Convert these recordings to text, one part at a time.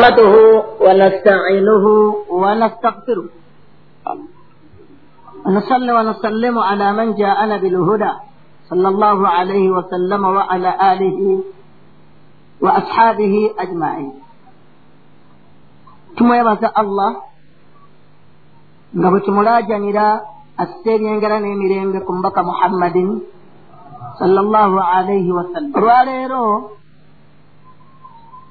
نحمده ونستعينه ونستغفره. نصلي ونسلم على من جاءنا بالهدى. صلى الله عليه وسلم وعلى آله وأصحابه أجمعين. ثم يبقى الله nga bwe tumulaajanira asita ebyengera n'emirembe ku mubaka muhammadin. Sallallahu alaihi wasallam. Olwaleero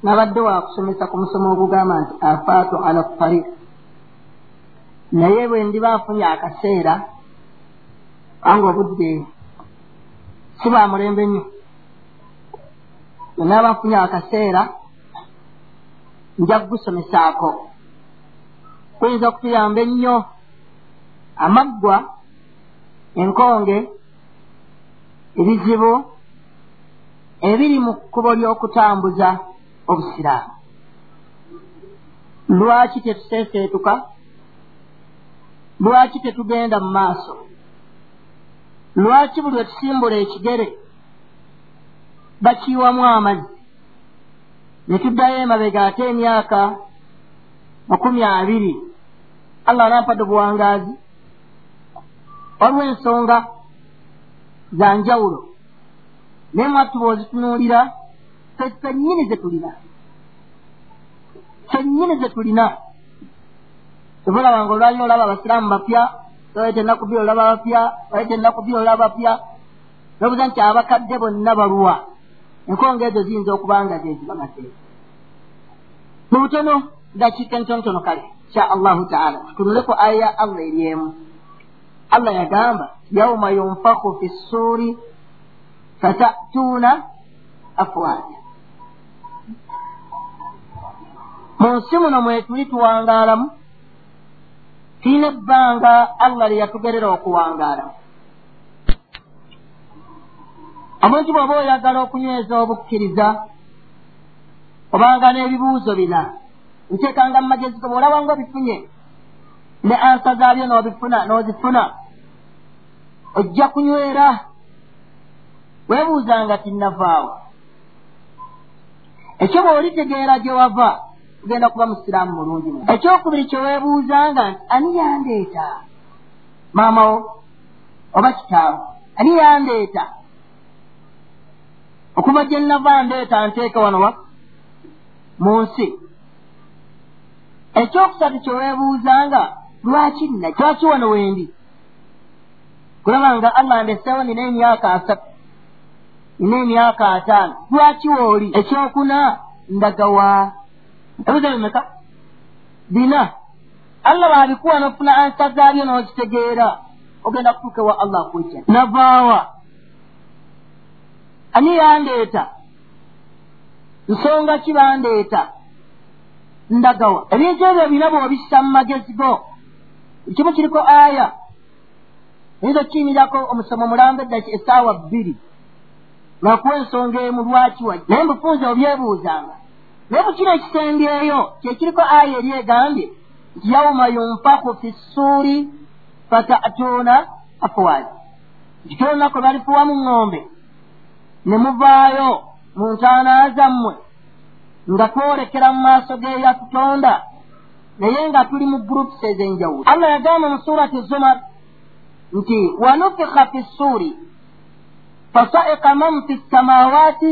nabadde wakusomesa ku musomo ogugamba nti afaatu ala tariq. Naye bwe ndiba afunye akaseera anga obudde si bwa mulembe nnyo. Bwenaaba nfunye akaseera nja kugusomesaako. Kuyinza okutuyamba ennyo amaggwa enkonge ebizibu ebiri mu kkubo ly'okutambuza obusiraamu lwaki tetuseeseetuka? Lwaki tetugenda mu maaso? Lwaki buli wetusimbula ekigere bakiiwamu amazzi ne tuddayo emabega ate emyaka makumi abiri. Allah anampadde obuwangaazi. Waliwo ensonga za njawulo. Naye mwattuba ozitunuulira ffennyini ze tulina ffennyini ze tulina tebulabanga olwalina olaba abasiraamu bapya olete ennaku bbiri olaba bapya olete ennaku bbiri olaba bapya nobuza nti abakadde bonna baluwa enkonga ezo ziyinza okuba nga zezibamateeka mu butono dakiika entonotono kale insha allahu taala tutunuleku aya ya allah eri emu allah yagamba yauma yunfaku fi ssuuri fatatuuna afwaja mu nsi muno mwetuli tuwangaalamu tulina ebbanga allah lye yatugerera okuwangaalamu omuntu bw'oba oyagala okunyweza obukkiriza obanga n'ebibuuzo bina nteekanga mu magezi go bw'olaba nga obifunye ne ansa zaabyo n'obifuna n'ozifuna ojja kunywera. Weebuuzanga tinnavaawo ekyo bw'olitegeera gye wava tugenda kuba musiraamu mulungi mu ekyokubiri kye weebuuzanga nti ani yandeeta? Maamawo oba kitaawo ani yandeeta? Okuva gye nnava ndeeta nteeka wano wa? Mu nsi. Ekyokusatu kye weebuuzanga lwaki nna lwaki wano wendi kulaba nga allah ndeseewo nina emyaka asatu. Nina emyaka ataano. Lwaki wooli ekyokuna ndagawa ebiza bimeka bina. Allah baabikuwa nofuna ansa zaabyo n'okitegeera. Ogenda kutuuka ewa allah kwekya. Navaawa. Ani yandeeta? Nsonga ki bandeeta? Ndagawa. Ebintu ebyo bina bw'obissa mu magezi go. Ekimu kiriko aya oyinza okukiyimirako omusomo mulambe eddaki essaawa bbiri. Lwakuwa ensonga emu lwaki wa? Naye mbufunza obyebuuzanga naye bukino ekisembyeyo kyekiriko aya eri egambye nti yauma yunfaku fi ssuuri fatatuuna afwaji nti olunaku balifuwa mu ŋŋombe ne muvaayo mu ntaana zammwe nga twolekera mu maaso g'eya tutonda naye nga tuli mu groups ez'enjawulo allah yagamba mu surati zumar nti wanufika fi ssuuri fasaika man fi ssamawati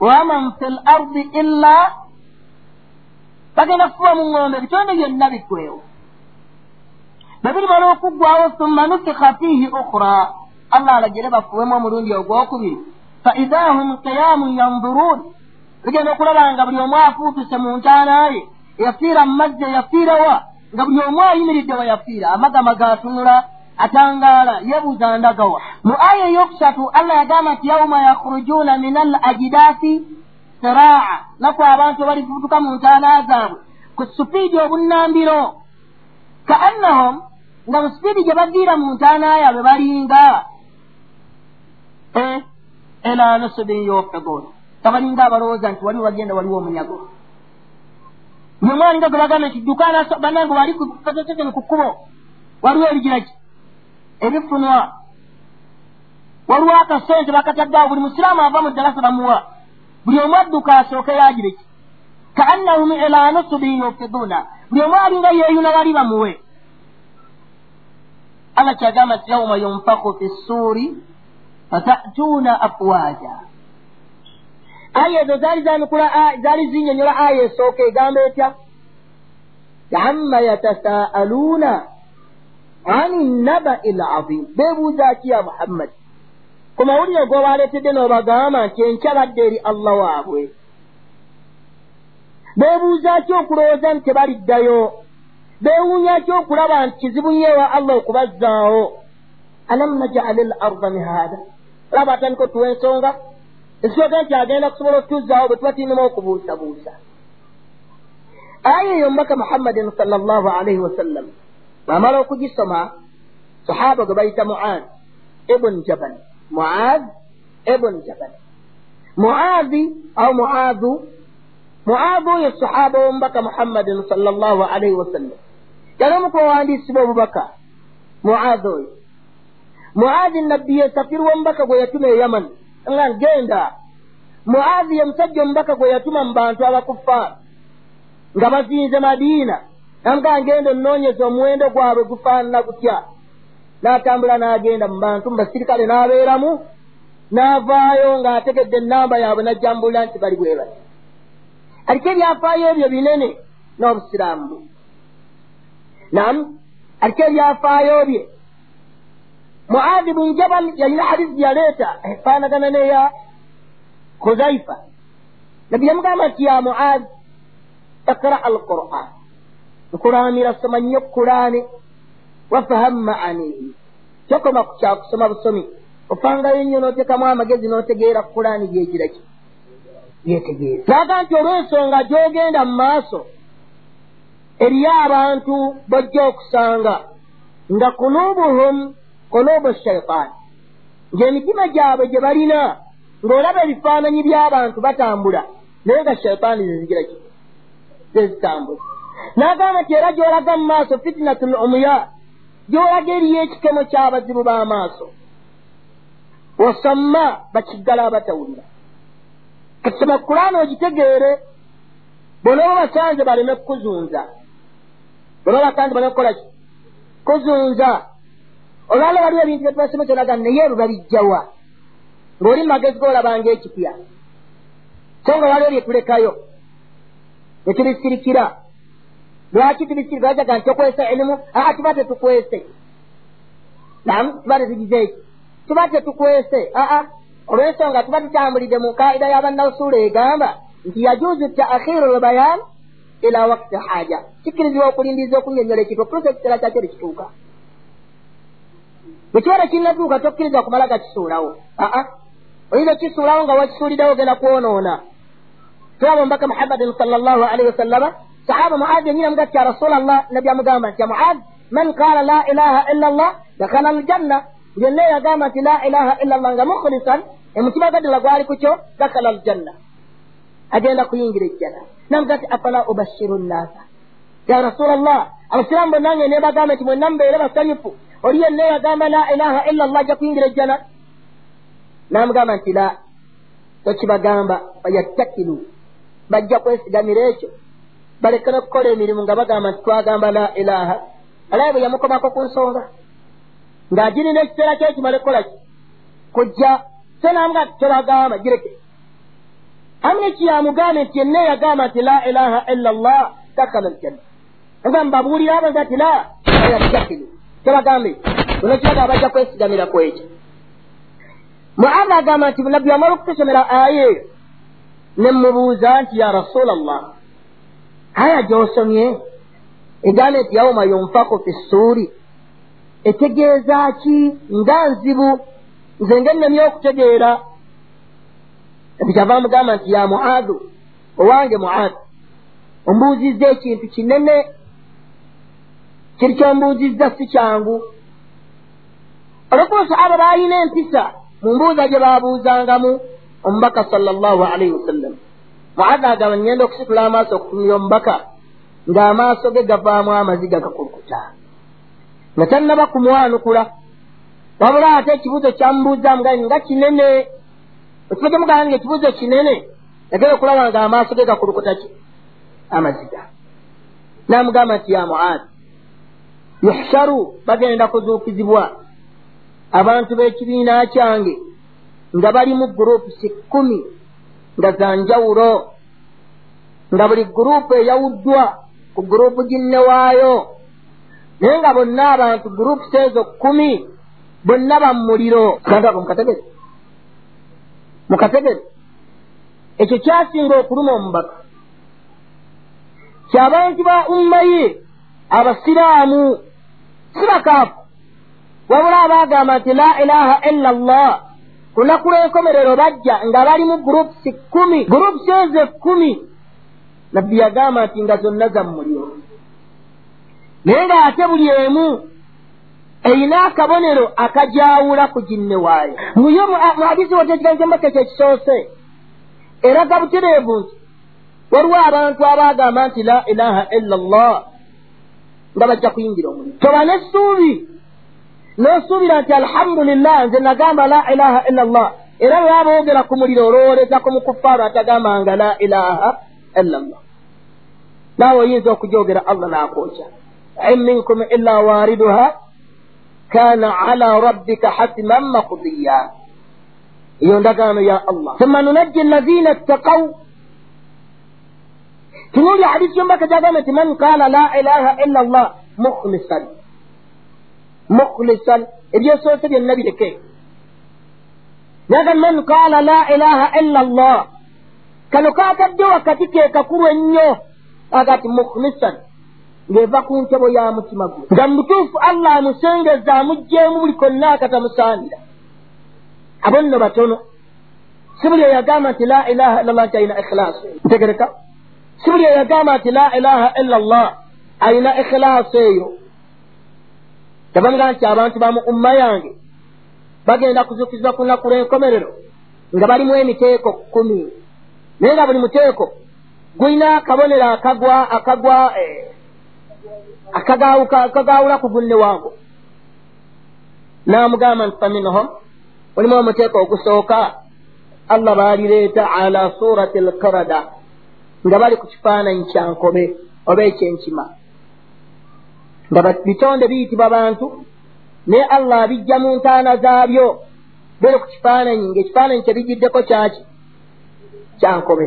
waman fi l ardi illa bagenda kufuba mu ŋŋombe ebitonde byonna biggwewo bwe birimala okuggwawo thumma nufika fiihi ukhra allah alagire bafuwemu omulundi ogwokubiri. Fa idha hum qiyamun yanduruun bigenda okulaba nga buli omu afuutuse mu ntaana ye eyafiira mu mazzi eyafiirawa nga buli omu ayimiridde we yafiira amagama gaatunula atangaala yeebuuza ndagawa mu aya eyokusatu allah yagamba nti yauma yakhrujuuna min al ajidaafi siraa naku abantu balifutuka mu ntaana zaabwe ku supiidi obunnambiro ka annahum nga mu supiidi gye baviira mu ntaana yaabwe balinga ela nusubin yofegoon tabalinga abalowooza nti waliwo wagenda waliwo omunyago buli omwalinga gwe bagamba nti ddukaana bannange fatateten ku kkubo waliwo ebigiraki ebifunwa waliwo akasente bakataddeawo buli musiraamu ava mu ddalasa bamuwa buli omu adduka asooke yagireki ka kaannahum ila nusubin yufiduna. Buli omu alinga yeeyuna wali bamuwe. Allah kyagamba nti yauma yunfaku fi ssuuri fatatuuna afwaja aya ezo zaali zanukula zaali zinyonyola aya esooka egamba etya? Amma yatasaaluuna ani nabai lazim beebuuza ki ya muhammadi ku mawulire gobaleetedde n'obagamba nti enkya badde eri allah waabwe. Beebuuza ki okulowooza nti tebaliddayo? Beewuunya ki okulaba nti kizibu nnyo ewa allah okubazzaawo? Alam najali l arda mihaada? Olaba atandika otuwa ensonga ekisooka nti agenda kusobola otutuzzaawo bwe tuba tulinemu okubuusabuusa. Aya eyo omubaka muhammadin sala llahu alaihi wasallam bamala okugisoma sahaba gwe bayita muad ibuni jabal. Muad ibuni jabal. Muadi au muadu? Muadu oyo sahaba womubaka muhammadin sala llahu alaihi wasallam. Yali omu kubawandiisibwa obubaka muadi oyo muadi nabbi ye safiru womubaka gwe yatuma e yaman. Nga genda. Muadi ye musajja omubaka gwe yatuma mu bantu abakufaara nga bazinze madiina namuga ngenda onoonyeza omuwendo gwabwe gufaanana gutya? N'atambula n'agenda mu bantu mu basirikale n'abeeramu n'avaayo ng'ategedde enamba yaabwe n'ajjambulira nti bali bwe bati. Aliko ebyafaayo ebyo binene n'obusiraamu bwe. Nam aliko ebyafaayo bye. Muadi bunjaban yalina hadisi yaleeta efaanagana neya huzaifa nabbi yamugamba nti ya muadi ikra alquran nkulamira soma nnyo kulaani wafaham maanihi kyokoma ku kyakusoma busomi. Ofangayo nnyo n'oteekamu amagezi n'otegeera kulaani gyegiraki yetegeeza naga nti olw'ensonga gy'ogenda mu maaso eriyo abantu bojja okusanga nga kulubuhum kulubu shaitaani ng'emitima gyabwe gye balina ng'olaba ebifaananyi by'abantu batambula naye nga shaitaani zezigiraki zezitambula n'agamba nti era gy'olaga mu maaso fitinatun omuya gy'olaga eriyo ekikemo ky'abazibu b'amaaso osamma bakiggala abatawulira. Kasoma kulaana ogitegeere bw'onooba basanze baleme kukuzunza. Bw'onooba basanze baleme kukolaki kuzunza. Olwala waliwo ebintu byetubasomesa olaga naye ebyo babijjawa ng'oli magezi goolabanga ekipya so nga waliwo byetulekayo ne tubisirikira lwaki tubisirikira lwajaga nti okwesa ilimu aa tuba tetukwese nam tuba tetugize eki tuba tetukwese aa olw'ensonga tuba tutambulidde mu kaida y'abannawusuula egamba nti yajuuzu taakhiru lbayan ila wakti haja. Kikkirizibwa okulindiriza okunyonyola ekifo okutuusa ekiseera kyakyo tekituuka bwe kiba tekinnatuuka tokkiriza kumala gakisuulawo aa oyinza okukisuulawo nga wakisuuliddewo ogenda kwonoona tulaba omubaka muhammadin sala llahu alaihi wasallama sahaba muadi yenyini amuga ti ya rasula llah nabbi amugamba nti muad man qala la ilaha illa llah dakhala aljanna yenna yagamba nti la ilaha illa llah nga mukhlisan emutima gaddala gwali kukyo dakhala aljanna agenda kuyingira ejjana namuga ti afala ubashiru nnasa ya rasula llah abasiraamu bonnange nebagamba nti mwenna mubeere basanyufu oli yenna yagamba la ilaha illa llah ajja kuyingira ejjana namugamba nti la. Tokibagamba fayattakilu bajja kwesigamira ekyo balekere okukola emirimu nga bagamba nti twagamba la ilaha. Alaye bwe yamukomako ku nsonga. Ng'agirina ekiseera kyekimale kukolaki kujja. So namuga nti tobagamba gireke amune kiyamugambe nti yenna yagamba nti la ilaha illa llah dakhala aljanna. Nga mbabuulira abo nti la fayattakilu tobagambe olwekiraga bajja kwesigamira ku ekyo. Muadha agamba nti nabbi wamala okutusomera aya eyo ne mubuuza nti ya rasula llah aya gy'osomye egamba nti yauma yunfaku fi ssuuri etegeeza ki? Nga nzibu nze ngennemye okutegeera. Nti kyava mugamba nti ya muadhu owange muadhu ombuuzizza ekintu kinene. Kiri kyombuuzizza si kyangu. Olwokuba sahaba baalina empisa mu mbuuza gye baabuuzangamu omubaka sala llahu alaihi wasallam muadha agamba ngenda okusitula amaaso okutumira omubaka ng'amaaso ge gavaamu amaziga gakulukuta nga tannaba kumwanukula. Wabula ate ekibuuzo kyamubuuzaamu gai nga kinene. Ekiba kyemugamba nga ekibuuzo kinene yagera okulaba ng'amaaso ge gakulukuta ki? Amaziga. N'amugamba nti ya muazi yuhsharu bagenda kuzuukizibwa abantu b'ekibiina kyange nga bali mu gurupusi kkumi nga za njawulo nga buli gurupu eyawuddwa ku gurupu ginne waayo naye nga bonna abantu gurupusi ezo kkumi bonna bammuliro kantako mukategere mukategere ekyo kyasinga okuluma omubaka. Kyabantu ba umma ye abasiraamu si bakaafu. Wabula abaagamba nti la ilaha illa llah ku lunaku lw'enkomerero bajja nga bali mu gurupusi kkumi gurupusi ezo ekkumi nabbi yagamba nti nga zonna zammuliro naye ng'ate buli emu erina akabonero akajawula ku ginne waayo. Muyo muhadisi wate ekigambo kyembaka kyekisoose eraga butereevu nti waliwo abantu abaagamba nti la ilaha illa llah nga bajja kuyingira omuliro toba n'essuubi n'osuubira nti alhamdulillah nze nagamba la ilaha illa llah era boogera ku muliro olowoleza ku mukufaaru atagambanga la ilaha illa llah naawe oyinza okujogera allah n'akwokya in minkum illa waariduha kana ala rabbika hatiman makdiya eyo ndagaano ya allah. Thumma nunajji allazina ittaqaw. Tunuuli hadisi yombaka gyagamba nti man qala la ilaha illa llah mukhlisan mukhlisan ebyesoose byonna bireke naga man qala la ilaha illa llah kano kaatadde wakati ke kakulu ennyo agati mukhlisan ng'eva ku ntebo ya mutima gwe nga mutuufu allah amusengeza amugjeemu buli konna akatamusaanira abo nno batono si buli eyagamba nti la ilaha illa llah nti alina ikhilaasu ntegereka si buli eyagamba nti la ilaha illa llah alina ikhilaasu eyo tebamugaa nti abantu ba mu umma yange bagenda kuzukizibwa ku lunaku lw'enkomerero nga balimu emiteeko kkumi naye nga buli muteeko gulina akabonero akagwa akagwa akagaawula ku gunne waago n'amugamba nti faminhum mulimu omuteeko ogusooka allah baalireeta ala surati alkarada nga bali ku kifaananyi kyankobe oba ekyenkima nga bitonde biyitibwa bantu. Naye allah abijja mu ntaana zaabyo. Bere ku kifaananyi ng'ekifaananyi kyebijiddeko kyaki? Kyankobe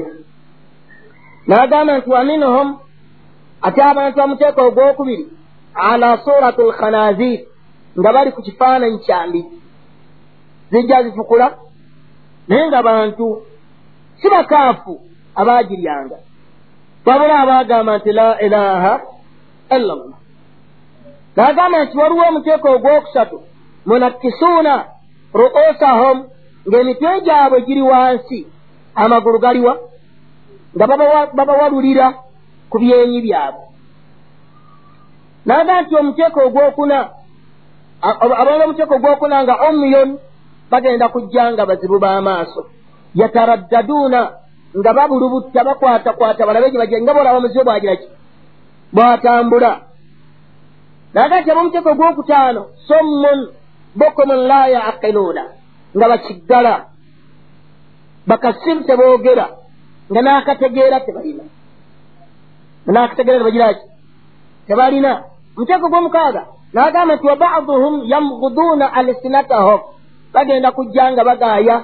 n'agamba nti wa minhum ate abantu bamuteeka ogwokubiri ala surati alkhanazir nga bali ku kifaananyi kyambi zijja zifukula? Naye nga bantu si bakaafu abaagiryanga wabula abaagamba nti la ilaha illa llah n'agamba nti waliwo omuteeko ogwokusatu. Munakisuuna ru'usahum ng'emitwe gyabwe giri wansi. Amagulu galiwa nga babawalulira ku byenyi byabwe. N'agamba nti omuteeko ogwokuna abaana omuteeko ogwokuna nga omuyon bagenda kujja nga bazibu b'amaaso. Yataraddaduuna nga babulubutta bakwatakwata balabe gye bajja nga bolaba omuzibu bwagira ki bwatambula naga nti ab'omuteeko ogwokutaano sommun bokomun la yaqiluuna nga bakiggala bakasiru teboogera nga n'akategeera tebalina. N'akategeera tebagira ki? Tebalina. Omuteeko gw'omukaaga n'agamba nti wa baduhum yamguduuna alsinatahum bagenda kujja nga bagaaya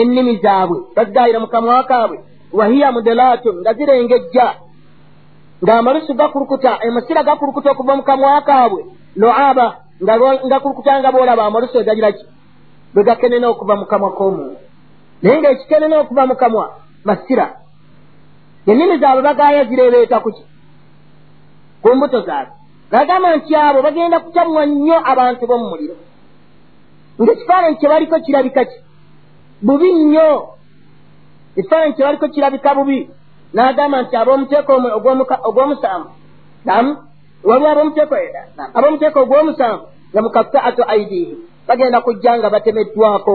ennimi zaabwe bazigaayira mu kamwa kaabwe. Wahiya mudelaatun nga zirengejja ng'amalusu gakulukuta emasira gakulukuta okuva mu kamwa kaabwe loaba nga gakulukuta nga boolaba amalusu egagira ki? Bwe gakenena okuva mu kamwa k'omuntu. Naye ng'ekikenena okuva mu kamwa masira ennimi zaabwe bagaaya zireebeeta ku ki? Ku mbuto zaabwe. Nagamba nti abo bagenda kukyamwa nnyo abantu b'omu muliro. Ng'ekifaananyi kye baliko kirabika ki? Bubi nnyo. Ekifaananyi kye baliko kirabika bubi n'agamba nti ab'omuteeko ogw'omusanvu. Nam waliwo ab'omuteeko ab'omuteeko ogw'omusanvu nga mukaffaatu aidiihi bagenda kujja nga batemeddwako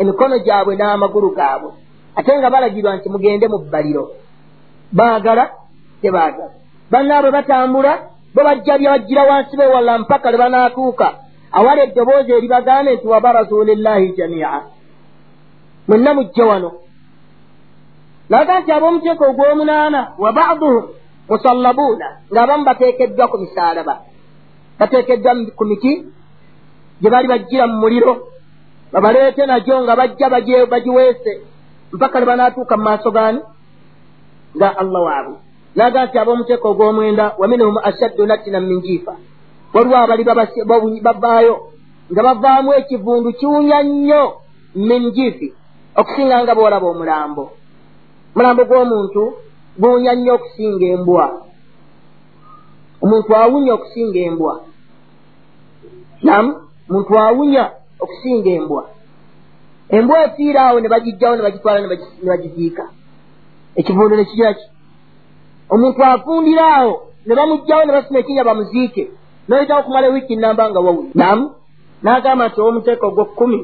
emikono gyabwe n'amagulu gaabwe. Ate nga balagirwa nti mugende mu bbaliro. Baagala tebaagala. Bannaabwe batambula bo bajja byabajjira wansi bewalla mpaka lwe banaatuuka. Awali eddoboozi eribagaane nti wabarazu lillahi jamia mwenna mujje wano naga nti ab'omuteeko ogw'omunaana wa baduhum musallabuuna ng'abamu bateekeddwa ku misaalaba. Bateekeddwa ku miti gye bali bajjira mu muliro babaleete nagyo nga bajja bagiweese mpaka ne banaatuuka mu maaso gaani nga allah waabwe naga nti ab'omuteeko ogw'omwenda wa minhum ashaddu nattina min jiifa. Waliwo abali babaayo nga bavaamu ekivundu kiwunya nnyo min jiifi okusinga nga boolaba omulambo omulambo gw'omuntu guwunya nnyo okusinga embwa. Omuntu awunya okusinga embwa. Nam muntu awunya okusinga embwa. Embwa efiira awo ne bagijjawo ne bagitwala ne bagiziika ekivundu ne kigira ki? Omuntu afundira awo ne bamugjawo ne basima ekinya bamuziike noyitawo okumala ewiiki namba nga wawuli nam n'agamba nti ow'omuteeka ogw'okkumi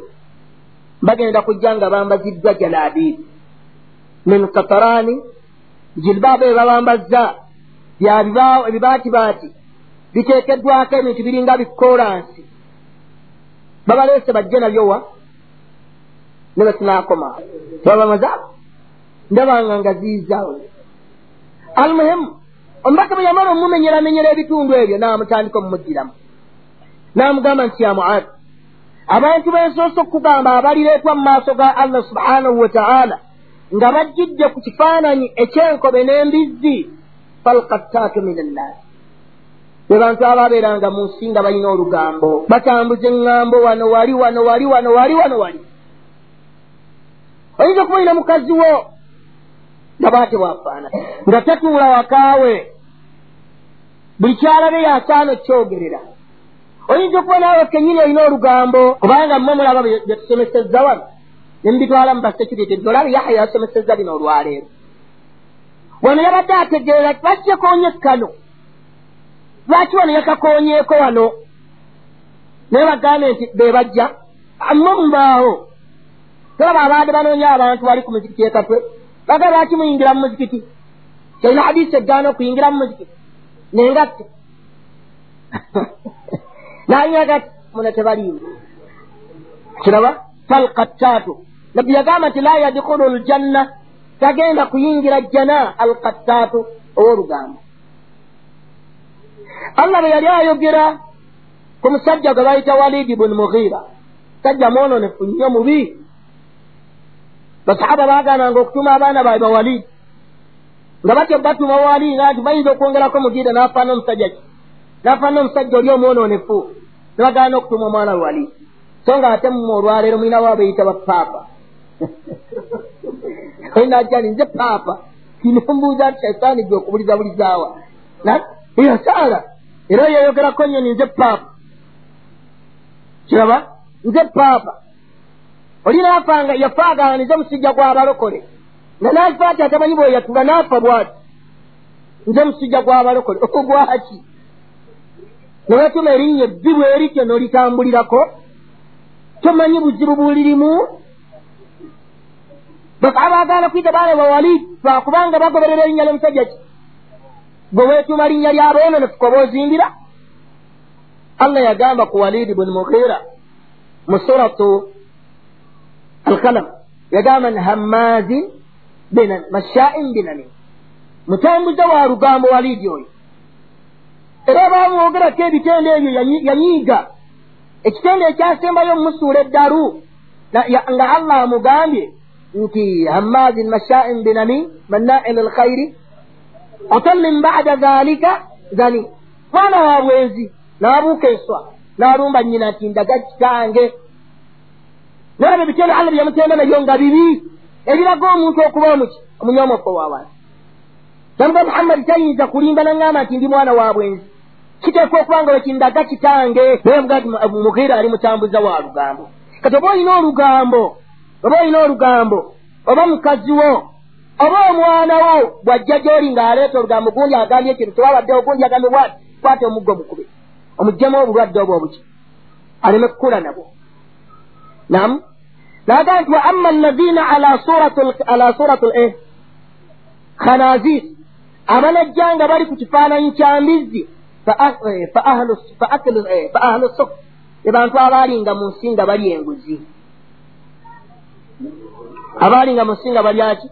bagenda kujja nga bambaziddwa jalaabiiri min kataraani jilbaaba ebabambazza ebibaatibaati biteekeddwako ebintu biringa bikoolansi babaleese bajje nabyowa ne betunaakoma tebabamaza ndabanga nga ziizaawo almuhimu omubaka bwe yamala omumenyeramenyera ebitundu ebyo naamutandika omumuddiramu naamugamba nti ya muadi abantu bensoose okukugamba abalireetwa mu maaso ga allah subhanahu wataala nga bajjidde ku kifaananyi ekyenkobe n'embizzi falkattaatu min annaasi be bantu abaabeeranga mu nsi nga balina olugambo batambuza eŋŋambo wano wali wano wali wano wali wano wali. Oyinza okuba olina mukazi wo nga bwate bwafaana nga tatuula wakaawe buli kyalabe yasaana okyogerera oyinza okuba naawe kenyini olina olugambo kubanga mmwe mulaba byetusomesezza wano nembitwala mu basecurity tolaba yahya yasomesezza bino olwaleero wano yabadde ategeera lwaki yakoonye kano lwaki wano yakakoonyeeko wano naye bagambe nti be bajja mmwe mubaawo tolaba abaade banoonya abantu bali ku muzikiti ekatwe baga lwaki muyingira mu muzikiti kyalina hadisi egaana okuyingira mu muzikiti nengatte nanyagati muna tebaliimu kiraba falkattaatu nabbi yagamba nti la yadkhulu ljanna tagenda kuyingira jjana alkattaatu ow'olugambo allah bwe yali ayogera ku musajja gwe bayita walidi buni mughiira musajja mwononefu nnyo mubi basahaba bagananga okutuma abaana baabwe bawalidi nga batyo batuma walidi nga nti bayinza okwongerako mugiira n'afaana omusajja ki? N'afaana omusajja oli omwononefu ne bagana okutuma omwana lwali so nga ate muma olwaleero mulina wa beyita bapaapa enajjani nze paapa kinembuuza nti shaitaani gwe okubuliza bulizaawa yasaala era yeyogerako nyoni nze paapa kiraba? Nze paapa oli naafanga yafaaganize musijja gw'abalokole nga naafa ati atamanyi bweyatula naafa bwati. Nze musijja gw'abalokole ogwaki newetuma erinnya ebbi bwerityo nolitambulirako. Tomanyi buzibu bulirimu abagala kwita baana bawali lwakubanga bagoberera erinnya lyomusajja ki? Gwe weetuma linnya lyaboononefu koba ozimbira? Allah yagamba ku walidi buni mughira mu suratu alkalam yagamba ni hammazin mashain binamin mutambuza wa lugambo walidi oyo. Era bamwogerako ebitendo ebyo yanyiiga. Ekitendo ekyasembayo mumusuula eddalu nga allah amugambye hammazin mashain binami mannain alkhairi otallin bada dhalika zani mwana wa bwenzi n'abuuka enswa n'alumba nyina nti ndaga kitange naye ebyo bitendo allah byamutenda nabyo nga bibi ebiraga omuntu okuba omuki omunyomofu owabantu namuga muhammadi tayinza kulimba naŋŋamba nti ndi mwana wa bwenzi kiteekwa okuba nga wekindaga kitange naye mugati mughira ali mutambuza wa lugambo kati oba olina olugambo oba olina olugambo oba mukazi wo oba omwana wo bwajja gyoli ng'aleeta olugambo gundi agambye ekintu tewawaddewo gundi agambye bwati kwata omuggo mukube. Omugjemu obulwadde obwo obuki? Aleme kukula nabwo nam naga nti wa amma allazina ala suratu l khanazir abanajja nga bali ku kifaananyi kya mbizzi fa ahlu suk ebantu abaalinga mu nsi nga bali enguzi abaalinga mu nsi nga balyaki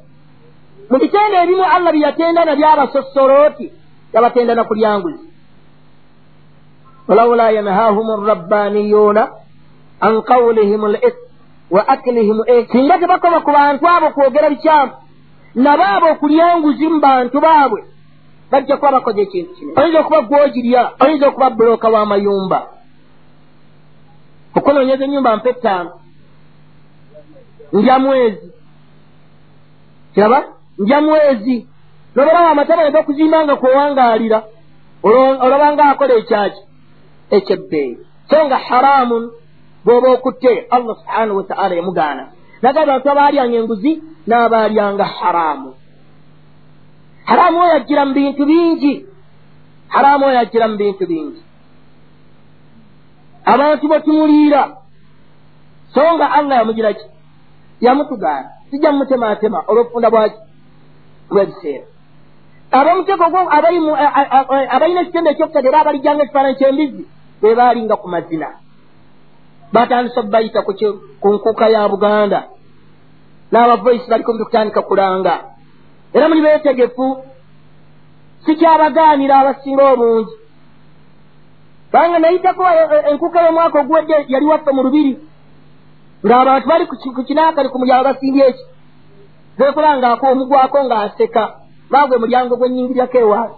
mu bitendo ebimu allah byeyatenda nabyo abasossolooti yabatenda nakulyanguzi walaula yanhahum rabbaniyuna an qawlihim lis wa aklihim singa tebakoma ku bantu abo kwogera bikyamu nabo abo okulyanguzi mu bantu baabwe bajja kuba bakoze ekintu kino oyinza okuba gwogirya oyinza okuba bulooka w'amayumba okunoonyeza ennyumba mpa ettaano ndya mwezi. Kiraba? Ndya mwezi. Noberawo amataba nega okuzimba nga kwewangaalira. Olabanga akola ekyaki ekyebbeeyi. So nga haramun bw'oba okutte allah subhanahu wataala yamugaana. Naga abantu abaalyanga enguzi n'abaalyanga haramu. Haramu oyo ajjira mu bintu bingi. Haramu oyo ajjira mu bintu bingi. Abantu batumuliira so nga allah yamugira ki yamutugaana sijja mumutematema olwokufunda bwaki lwebiseera abamuteeko gwo abalina ekitendo ekyokutata era abalijjanga ekifaananyi kyembizi be baalinga ku mazina. Batandisa okubayita ku nkuka ya buganda. N'abavoisi baliko mubikutandika kulanga. Era muli beetegefu sikyabagaanira abasinga obungi. Kubanga nayitako enkuka y'omwaka oguwedde yali waffe mu lubiri ng'abantu bali ku kinaakali ku mulyango basimbye eki zeekulangako omugwako ng'aseka baagwe mulyango gwennyingiryako ewaali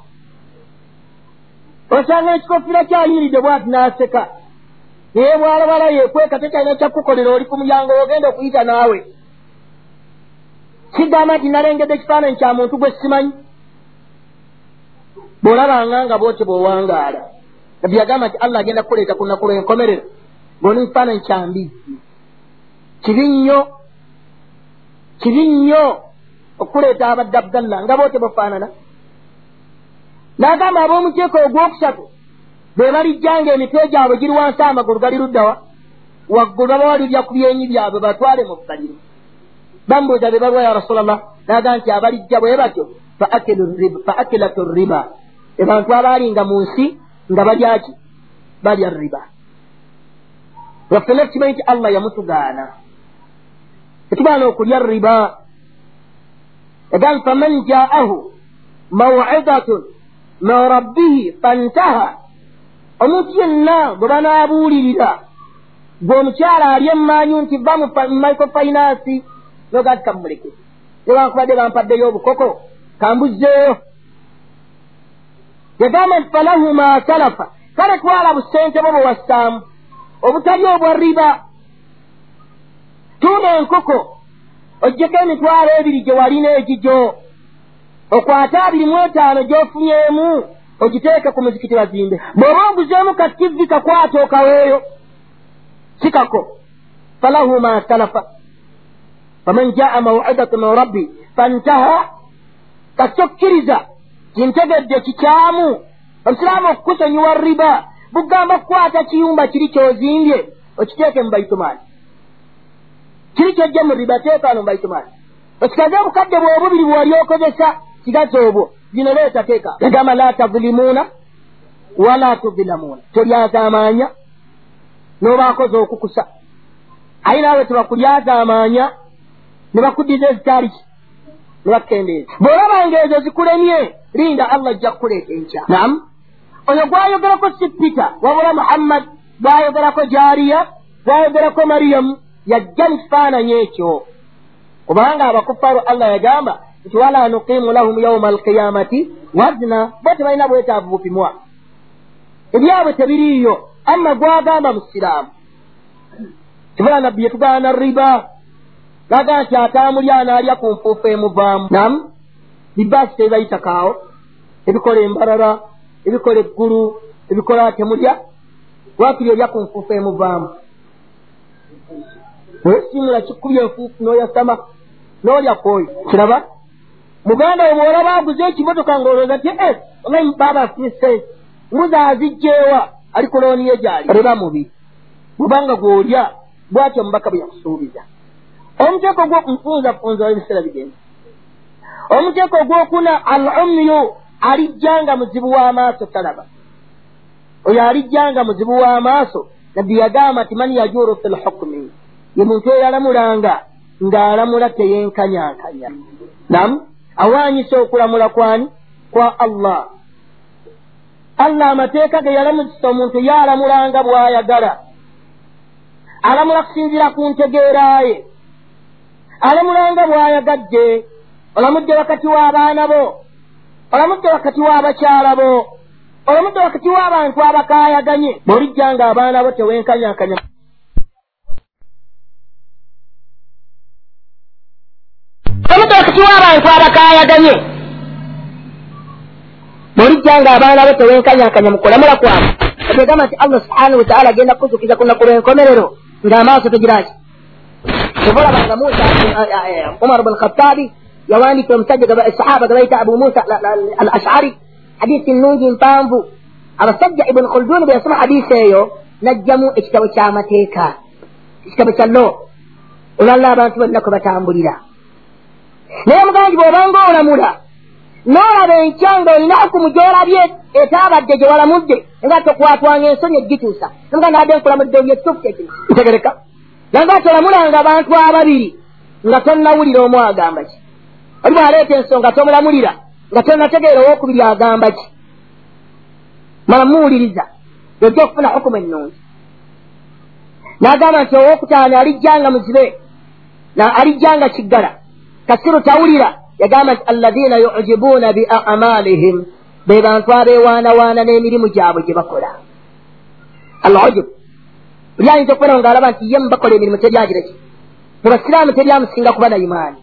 osanga ekikofiira kyaliiridde bwati n'aseka. Naye bwalabala yekweka tekyalina kyakukolera oli ku mulyango ogenda okuyita naawe. Kigamba nti nalengedde ekifaananyi kya muntu gwe simanyi. Bw'olabanga nga bwoti bw'owangaala nabbi yagamba nti allah agenda kukuleeta ku nnaku lwenkomerera ng'oli mu kifaananyi kya mbizi kibi nnyo kibi nnyo okuleeta abadde abdallah nga boote bufaanana n'agamba ab'omuteeko ogwokusatu be balijjanga emitwe gyabwe giri wansi amagulu gali luddawa waggulu baba walirya ku byenyi byabwe batwale mu bbaliro bambuuza be balwa ya rasulallah n'agamba nti abalijja bwe batyo fa akilatu riba. Ebantu abaalinga mu nsi nga balyaki balya riba. Waffena tukimanyi nti allah yamutugaana tetugaana okulya riba egambi faman jaahu mawidatun min rabbihi fantaha omuntu yenna gwe banaabuulirira gwe omukyala ali emmanyu nti va mu microfinansi nogaa ti kamuleke nebankubadde bampaddeyo obukoko kambuzzeeyo yagamba nti falahu ma salafa kale twala busente bwo bwe wassaamu obutali obwa riba tuuna enkoko oggyeko emitwalo ebiri gye walina egigyo okwate abiri mu etaano gy'ofunyemu ogiteeke ku muzikiti bazimbe. Bw'oba oguzeemu kativi kakwata okaweeyo sikako. Falahu ma salafa faman jaa mawidatu min rabbi fantaha. Kasokkiriza kintegedde kikyamu. Obusiraamu okukusonyiwa riba bugamba kukwata kiyumba kiri kyozimbye okiteeke mu baitumaani kiri kyojje mu riba teekaano mu baitumaani okikaze obukadde bwobubiri bwoli okozesa kigazi obwo zino leeta teeka yagamba la tazulimuuna wala tuzilamuuna tolyazaamaanya n'obaakoze okukusa. Aye naawe tebakulyazaamaanya ne bakuddiza ezitaaliki ne bakukendeeza bw'olabanga ezo zikulemye linda allah ajja kukuleeta enkya. Namu oyo gwayogerako si pita wabula muhammad gwayogerako jariya gwayogerako mariyamu yajja kifaananyi ekyo. Kubanga abakufaru allah yagamba nti wala nuqimu lahum yauma alqiyamati wazna bo tebalina bwetaavu bupimwa. Ebyabwe tebiriiyo amma gwagamba mu siraamu. Kibula nabbi yetugaana riba. Gaga nti atambulya anaalya ku nfuufu emuvaamu. Namu bibaasi tebibayitakaawo ebikola embalala ebikola eggulu ebikola temulya wakiri olya ku nfuufu emuvaamu wesimula kikubya enfuufu n'oyasama n'olya kwoyo. Kiraba? Muganda we bwolaba aguze ekimotoka ng'olowooza ti e omanyi baaba afise mbuzi azijjeewa ali ku looni ye gyali. Oleba mubi bwubanga gw'olya bwatyo omubaka bwe yakusuubiza. Omuteeko gwo nfunzafunza ebiseera bigenza omuteeko ogwokuna al umyu alijjanga muzibu w'amaaso talaba. Oyo alijjanga muzibu w'amaaso nabbi yagamba nti man yajuru fi lhukumi ye muntu eyalamulanga ng'alamula teyenkanyankanya. Namu awaanyisa okulamula kwani? Kwa allah. Allah amateeka ge yalamukisa omuntu ye alamulanga bw'ayagala. Alamula kusinziira ku ntegeeraye alamulanga bw'ayagadde olamudde wakati w'abaana bo. Olamudde wakati w'abakyala bo. Olamudde wakati w'abantu abakaayaganye. Bw'olijja nga abaana bo tewenkanyakanya olamudde wakati w'abantu abakaayaganye bw'olijja nga abaana bo tewenkanyakanya mu kulamula kwabwe etegamba nti allah subhanahu wataala agenda kukuzukiza ku nnaku lw'enkomerero ng'amaaso tegiraki obalabanga musa umar bn khatabi yawandiika omusajja sahaba gabayita abu musa al ashari hadisi nnungi mpanvu abasajja ibuni khulduni bwe yasoma hadisi eyo najjamu ekitabo ky'amateeka ekitabo kya lo olwalla abantu bonna kwe batambulira naye muganji bw'obanga olamula n'olaba enkya ng'olina okumu gy'olabye etaabadde gye walamudde nga tokwatwanga ensonyi egituusa nga naadde nkulamudde byekituufu kyekino ntegereka. Naye nga tolamulanga abantu ababiri nga tonnawulira omu agamba ki? Oli bwaleeta ensonga tomulamulira nga tonnategeera owokubiri agamba ki? Mala muwuliriza yojja okufuna hukumu ennungi? N'agamba nti owokutaano alijjanga muzibe alijjanga kiggala kasiru tawulira yagamba nti alladina yujibuuna bi amalihim. Be bantu abeewaanawaana n'emirimu gyabwe gye bakola. Alujub. Oli ayinza okubona ngaalaba nti ye mubakola emirimu teryagireki mu basiraamu teryamusinga kuba na imaani.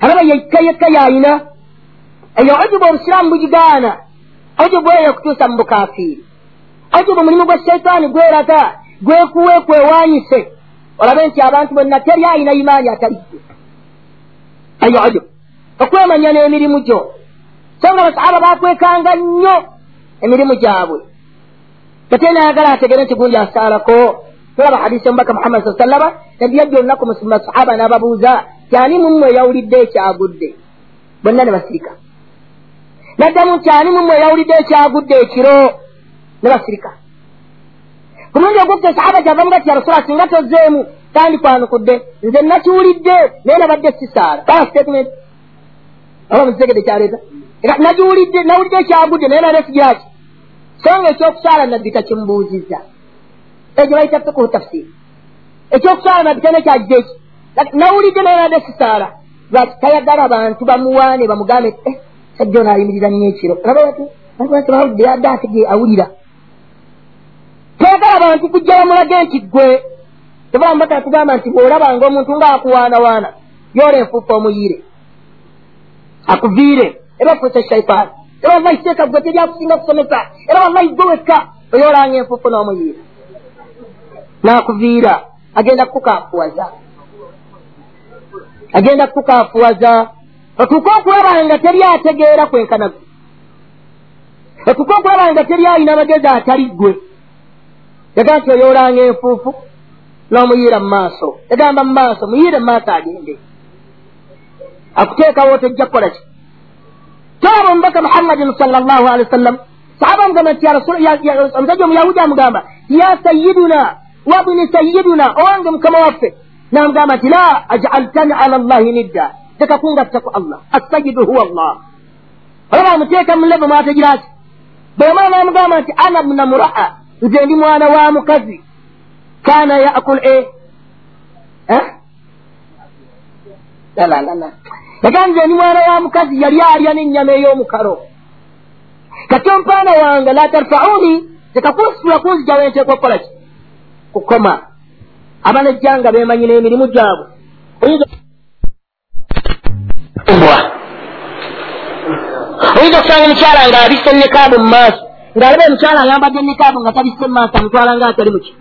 Alaba yekka yekka yayina eyo ujubu obusiraamu bugigaana. Ujubu eyo okutuusa mu bukafiiri. Ujubu mulimu gwa sheitaani gweraga gwekuwe kwewaanyise. Olabe nti abantu bonna teri ayina imaani atalijje eyo ujubu okwemanya n'emirimu gyo. So nga basahaba bakwekanga nnyo emirimu gyabwe. Ate nayagala ategere nti gundi asaalako. Tulaba hadisi omubaka muhammad saa sallama nabiyajja olunaku masahaba n'ababuuza kyani mumwe yawulidde ekyagudde? Bonna ne basirika naddamu kyani mumwe yawulidde ekyagudde ekiro? Ne basirika. Ku mulundi ogwokka sahaba gyava muga ti ya rasula singa tozeemu tandikwanukudde. Nze nakiwulidde naye nabadde sisaala. Baa statement. Oba muzegede kyaleeta nagiwulidde nawulidde ekyagudde naye nane sigiraki so nga ekyokusaala nabbi takimubuuzizza ekyo bayita fikuhu tafsiri ekyokusaala nabbi tana kyagidde eki nawulidde naye nade sisaala. Lwaki? Tayagala bantu bamuwaane bamugambe eh, sajja ono ayimirira nnyo ekiro. Bawulidde yadde atege awulira? Tayagala bantu kujja bamulage nti gwe tebambaka tugamba nti bw'olabanga omuntu ng'akuwaanawaana yoola enfuufu omuyiire. Akuviire. Era ofuuse shaitaani era wallahi teeka gwe teryakusinga kusomesa. Era wallahi gwe wekka oyoolanga enfuufu n'omuyiira n'akuviira. Agenda kukukafuwaza. Agenda kukukafuwaza. Otuuke okulaba nga teri ategeera kwenkana gwe. Otuuke okulaba nga teri ayina magezi atali gwe yagaa nti oyoolanga enfuufu n'omuyiira mu maaso. Yagamba mu maaso muyiire mu maaso agende akuteekawo tojja kukola ki tolaba omubaka muhammadin sal llahu alehi wa sallam sahaba amugamba nti omusajja omuyahudi amugamba ya sayiduna wabni sayiduna owange mukama waffe? Namugamba nti la ajaltani ala llahi nidda. Teka kungattaku allah. Assayidu huwa allah. Olaba amuteeka muleve mwategiraki bwemwana namugamba nti ana bna muraa nze ndi mwana wa mukazi kana yakul e yagaa nze ndi mwana wa mukazi yali alya n'ennyama ey'omukalo kati ompaana wange la tarfauni tekakunsitula kunzija wenteeka okukola ki kukoma. Abanejjanga beemanyi n'emirimu gyabwe oyinza okusanga omukyala ng'abisa enekaabu mu maaso ng'alaba omukyala ayambadde enekaabu nga tabisse mu maaso amutwala nga atali muki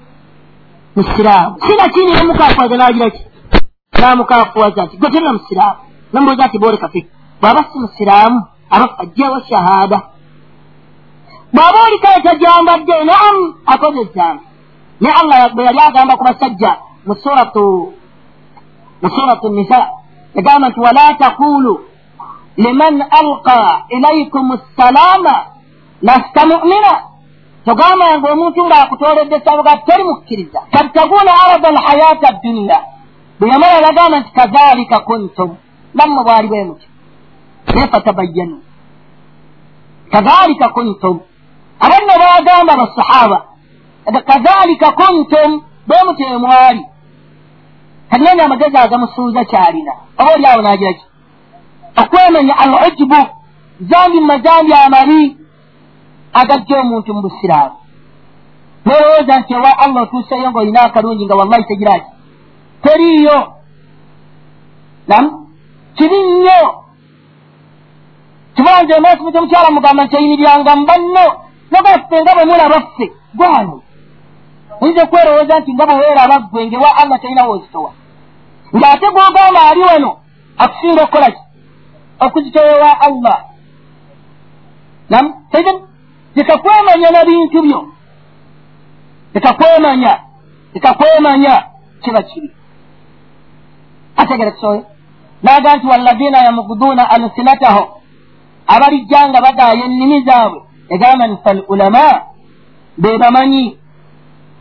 musiraamu. Sina kini namukafuwaza n'agira ki? Namukafuwaza nti gwe terina musiraamu. Namubuuza nti booleka fe bw'aba si musiraamu aba ajjawa shahaada bw'aba oli kale tajambadde naam akoze ezzambi naye allah bwe yali agamba ku basajja mu suratu mu suratu nisa yagamba nti wala taqulu liman alqa ilaikum ssalaama lasta mu'mina togambanga omuntu ng'akutooledde sabuga teri mukkiriza tabtaguuna arada alhayaata addunya bwe yamala yagamba nti kazalika kuntum. Nammwe bwali bwe muti naye fatabayyanu kadhalika kuntum. Abanno bagamba basahaba kadhalika kuntum. Bemutemwali kanene amagezi agamusuuza kyalina oba oli awo nagiraki okwemenya al ujubu zambi mumazambi amabi agajja omuntu mu busiraamu. Nolowooza nti ewa allah otuuseyo ngaolina akalungi nga wallahi tegiraki teriiyo. Nam kibi nnyo. Kibanze emaaso muto mukyala mugamba nti eyimiriranga mu banno nogaffe nga bwe mulaba ffe gwano oyinza okwerowooza nti nga bwe weeraba ggwe ngewa allah talina woozitowa ng'ate gwogamba ali wano akusinga okukola ki? Okuzitowewa allah. Nam tekakwemanya na bintu byo. Tekakwemanya tekakwemanya kiba kibi. Ategere kisoyo naga nti walladina yamuguduuna alsinataho. Abalijja nga bagaaya ennimi zaabwe. Egamba nti fal ulama be bamanyi.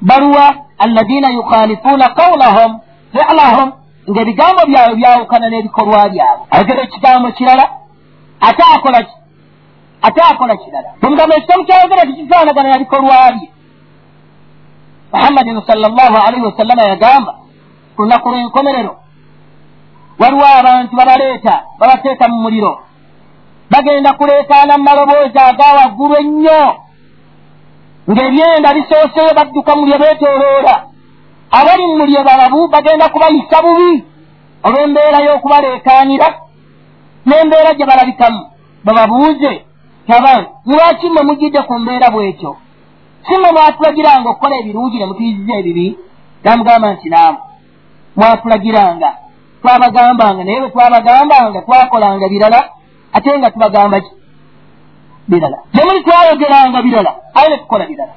Baruwa alladina yukhalifuuna qawlahum filahum. Ng'ebigambo byabwe byawukana n'ebikolwa byabwe. Ayogera ekigambo kirala ate akola ki ate akola kirala omugamba ekitabu kyayogera tekifaanagana na bikolwa bye muhammadin sal llahu alaihi wasallama yagamba ku lunaku lw'enkomerero waliwo abantu babaleeta babateeka mu muliro. Bagenda kuleekaana mu maloboozi aga waggulu ennyo. Ng'ebyenda bisooseyo badduka mulyo beetooloola. Abali mu mulyo balabu bagenda kubayisa bubi olw'embeera y'okubaleekaanira n'embeera gye balabikamu. Bababuuze taban lwaki mwe mujjidde ku mbeera bw'ekyo? Si mwe mwatulagiranga okukola ebirungi ne mutuyiziza ebibi? Namugamba nti naamu. Mwatulagiranga. Twabagambanga naye bwe twabagambanga twakolanga birala ate nga tubagamba ki? Birala. Gye muli twayogeranga birala aye ne tukola birala.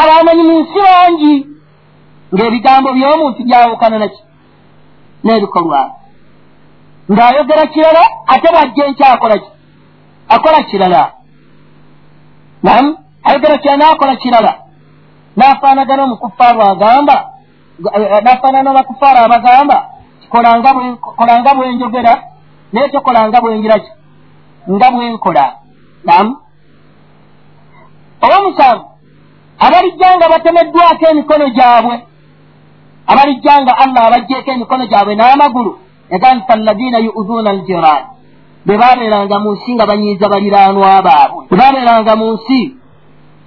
Abamanyi mu nsi bangi ng'ebigambo by'omuntu byawukana naki n'ebikolwa. Ng'ayogera kirala ate bwajja enkyakola ki akola kirala nam ayogera kirala n'akola kirala n'afaanagana omukufaaru agamba n'afaanana abakufaaru abagamba kolanga bwenjogera naye tokolanga bwengira ki nga bwenkola nam olw'omusanvu abalijja nga batemeddwako emikono gyabwe abalijja nga allah abajjeeko emikono gyabwe n'amagulu yagamba alladina yuuzuuna aljiran bwe baabeeranga mu nsi nga banyiiza baliraanwa baabwe. Bwe baabeeranga mu nsi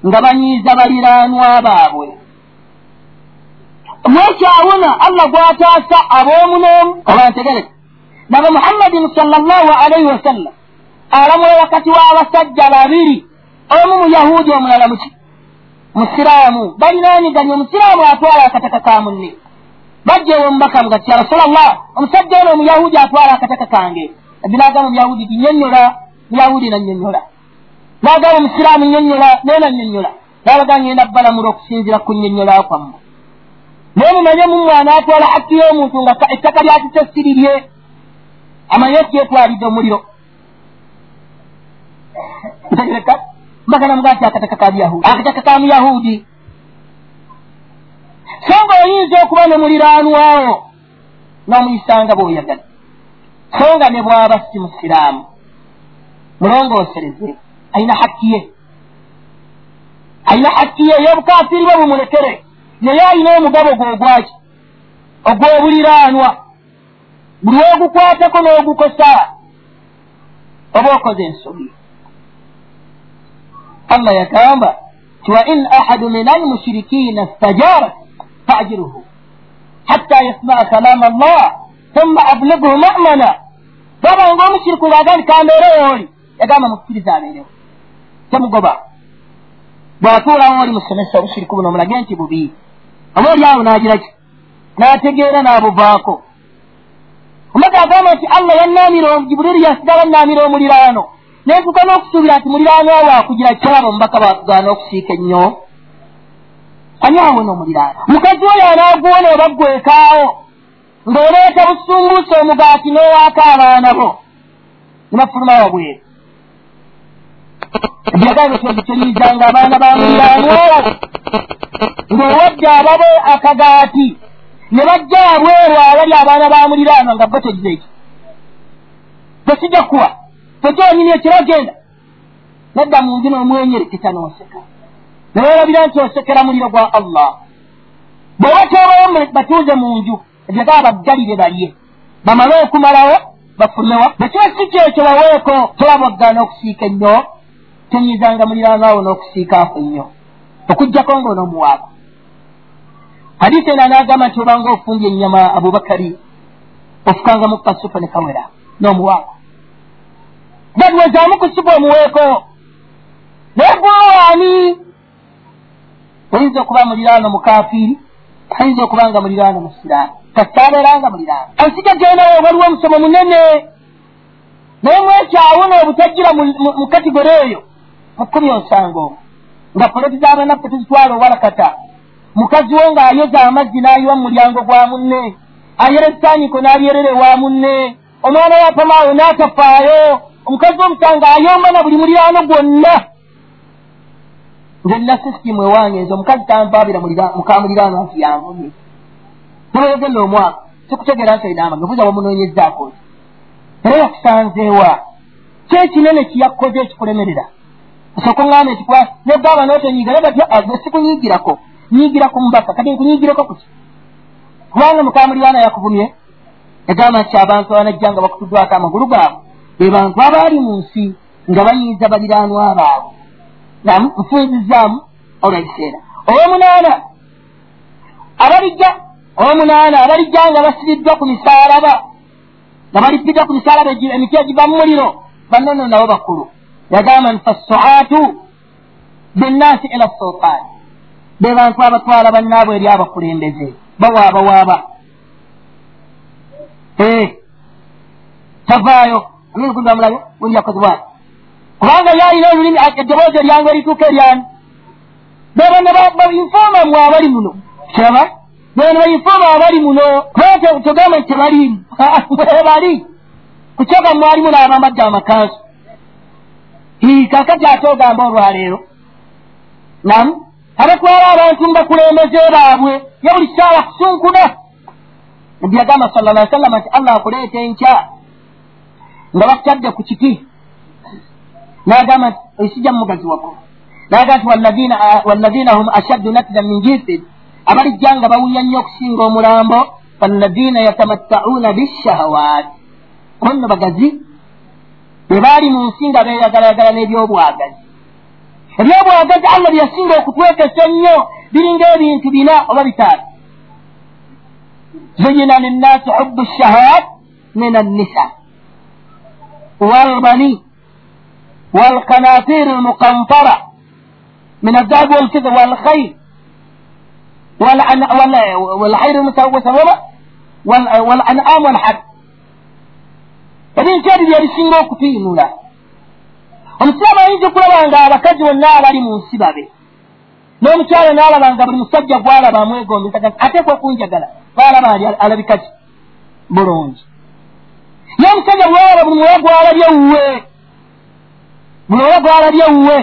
nga banyiiza baliraanwa baabwe. Mwekyawona allah gwataasa ab'omu n'omu oba ntegereka naba muhammadin salllahu alaihi wasallam alamula wakati w'abasajja babiri omu muyahudi omulala muki musiraamu balinaaniganya omusiraamu atwala akataka ka munne. Bajja ewo omubaka mugati ya rasulallah omusajja ono omuyahudi atwala akataka kange abbi nagamba omuyahudi ti nyonnyola muyahudi nannyonnyola nagamba omusiraamu nyonnyola naye nannyonnyola nabaga ngenda balamula okusinzira ku nnyonnyola kwammwe naye mumanye mumwana atwala hakki y'omuntu nga ettaka lyakito sirirye amanye kyetwalidde omuliro ntegereka mbagana muga nti akataka ka muyahudi akataka ka muyahudi so nga oyinza okuba ne muliraanwawo n'omuyisanga bw'oyagala so nga ne bw'aba si musiraamu mulongoosereze ayina hakki ye. Ayina hakki ye. Ey'obukafiri bwe bumulekere. Naye ayina omugabo gwogwaki ogw'obuliraanwa. Buli ogukwatako n'ogukosa oba okoze ensobi. Allah yagamba ti wa in ahadu min almushirikina stajarak faajiruhu hatta yasmaa kalama allah thumma ablighu mamana bwabanga omushiriku ng'agandi kambeerewo oli yagamba mukkiriza abeerewo temugoba. Bw'atuulawo oli musomesa obushiriku buno mulage nti bubi. Oba oli awo n'agiraki n'ategeera n'abuvaako. Omaka agamba nti allah yannaamira jibuliiri yasigala nnaamira omuliraano. Nentuka n'okusuubira nti muliraano awo akugira kyalaba omubaka bakugaana okusiika ennyo. Ani awona omuliraano. Mukazi oyo anaaguwona oba ggwekaawo ng'oleeta busumbuusa omugaati n'owaako abaana bo. Nebafuluma wabweru. Ebyagambe togitonyizanga abaana ba muliraano owo ng'owadde ababe akagaati ne bajja wabweru abali abaana ba muliraano nga bo togize eki tosijja kuwa tokyonyini ekiro genda nedda mu nju n'omwenyereketa n'oseka. Neweerabira nti osekera muliro gwa allah. Bwe batoobayo batuuze mu nju ebyo gaa baggalire balye. Bamale okumalawo bafulumewa bekyesi kyekyo baweeko tolabwaggana okusiika ennyo tonyiizanga muliraanaawo n'okusiikaako nnyo. Okugjako ng'onoomuwaako hadisi eno anaagamba nti obanga ofumbye ennyama abubakari ofukanga mu kasupa ne kawera n'omuwaako. Gadwezaamu ku supa omuweeko naye gwawaani oyinza okuba muliraano mukafiiri ayinza okuba nga muliraano musiraamu kasitabeeranga muliraano ansija gendawo waliwo omusomo munene. Naye mwekyawo n'obutagira mu katigore eyo mu kkumi onsanga omwo nga poloti z'abanaffe tuzitwala owalakata mukazi wo ng'ayoza amazzi n'ayiwa mu mulyango gwa munne ayera ebisaaniko n'abyerera ewa munne omwana wapamaawo n'atafaayo omukazi womusanga ayomba na buli muliraano gwonna nze nina sisitimu ewange nze omukazi tampaabira mukamuliraano nti yanvumye neweyogenda omwaka sikutegeera nti ayina amage buza wamunoonyezaako ki era yakusanzeewa kyekinene kiyakkoze ekikulemerera osooka oŋŋamba ekikwa negaba nootonyiiga naye gatya agwe sikunyiigirako nyiigira ku mbaka kati nkunyiigireko kuki kubanga mukamuliraano yakuvumye egamba nti abantu abanajja nga bakutuddwako amagulu gaabwe be bantu abaali mu nsi nga banyiiza baliraanwa baabwe nam nfunzizaamu olwebiseera ow'omunaana abalijja ow'omunaana abalijja nga basibiddwa ku misaalaba nga balipiddwa ku misaalaba emiti egiva mu muliro bannono nabo bakulu yagamba nti fassuaatu binnaasi ila sultaani be bantu abatwala bannaabwe eri abakulembeze bawaabawaaba tavaayo aminkudamulabe bunjakozibwati kubanga yalina olulimi eddoboozi eryange erituuka eryani. Bebana bainfooma mwe abali muno. Kiraba bebana bainfooma abali muno. Kubanga togamba nti tebaliimu bali. Kukyoga mwalimu naabambadde amakanzu kakati ate ogamba olwaleero. Nam abatwala abantu mubakulembeze baabwe ye buli kisaawa kusunkuna. Nabbi yagamba sala llah sallama nti allah akuleeta enkya. Nga bakutadde ku kiti n'agamba nti oisijja mu mugazi wako n'agamba nti wallazina hum ashaddu natida min jinsin abalijja nga bawunya nnyo okusinga omulambo wallazina yatamattauuna bishahawaati onno bagazi bwe baali mu nsi nga beeyagalayagala n'ebyobwagazi ebyobwagazi allah byeyasinga okutwekesa ennyo biringa ebintu bina oba bitaatu zuyina linnaasi hubbu shahawat min annisa walbani والقناطير المقنطرة من الذهب والكذب والخيل والحير المسومة والأنعام والحد ebintu ebyo byebisinga okutuyinula omusiraamu ayinza okulaba nga abakazi bonna abali mu nsi babe n'omukyala n'alaba nga buli musajja gwalaba amwegombesa ateekwa okunjagala gwalaba ali alabikaki bulungi n'omusajja gwalaba buli muwe gwalabye wuwe buli oba gwalabye wuwe.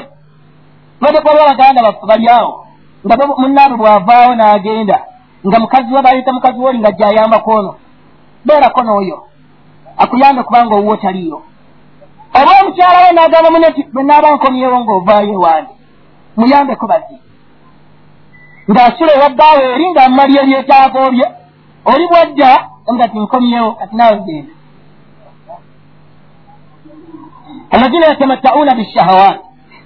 Badekolwa baganda baffe bali awo. Nga munnaabwe bw'avaawo n'agenda nga mukazi we baleeta mukazi we oli nga gyayambako ono beerako n'oyo. Akuyambe kubanga owuwo taliyo oba omukyala we n'agamba mune ti bwe naaba nkomyewo ng'ovaayo ewange muyambeko bazi ng'asula ewabbaawo eri ng'amumalya ebyetaago bye oli bwadda nga ti nkomyewo kati naawe genda alazina yatamattauuna bishahawat.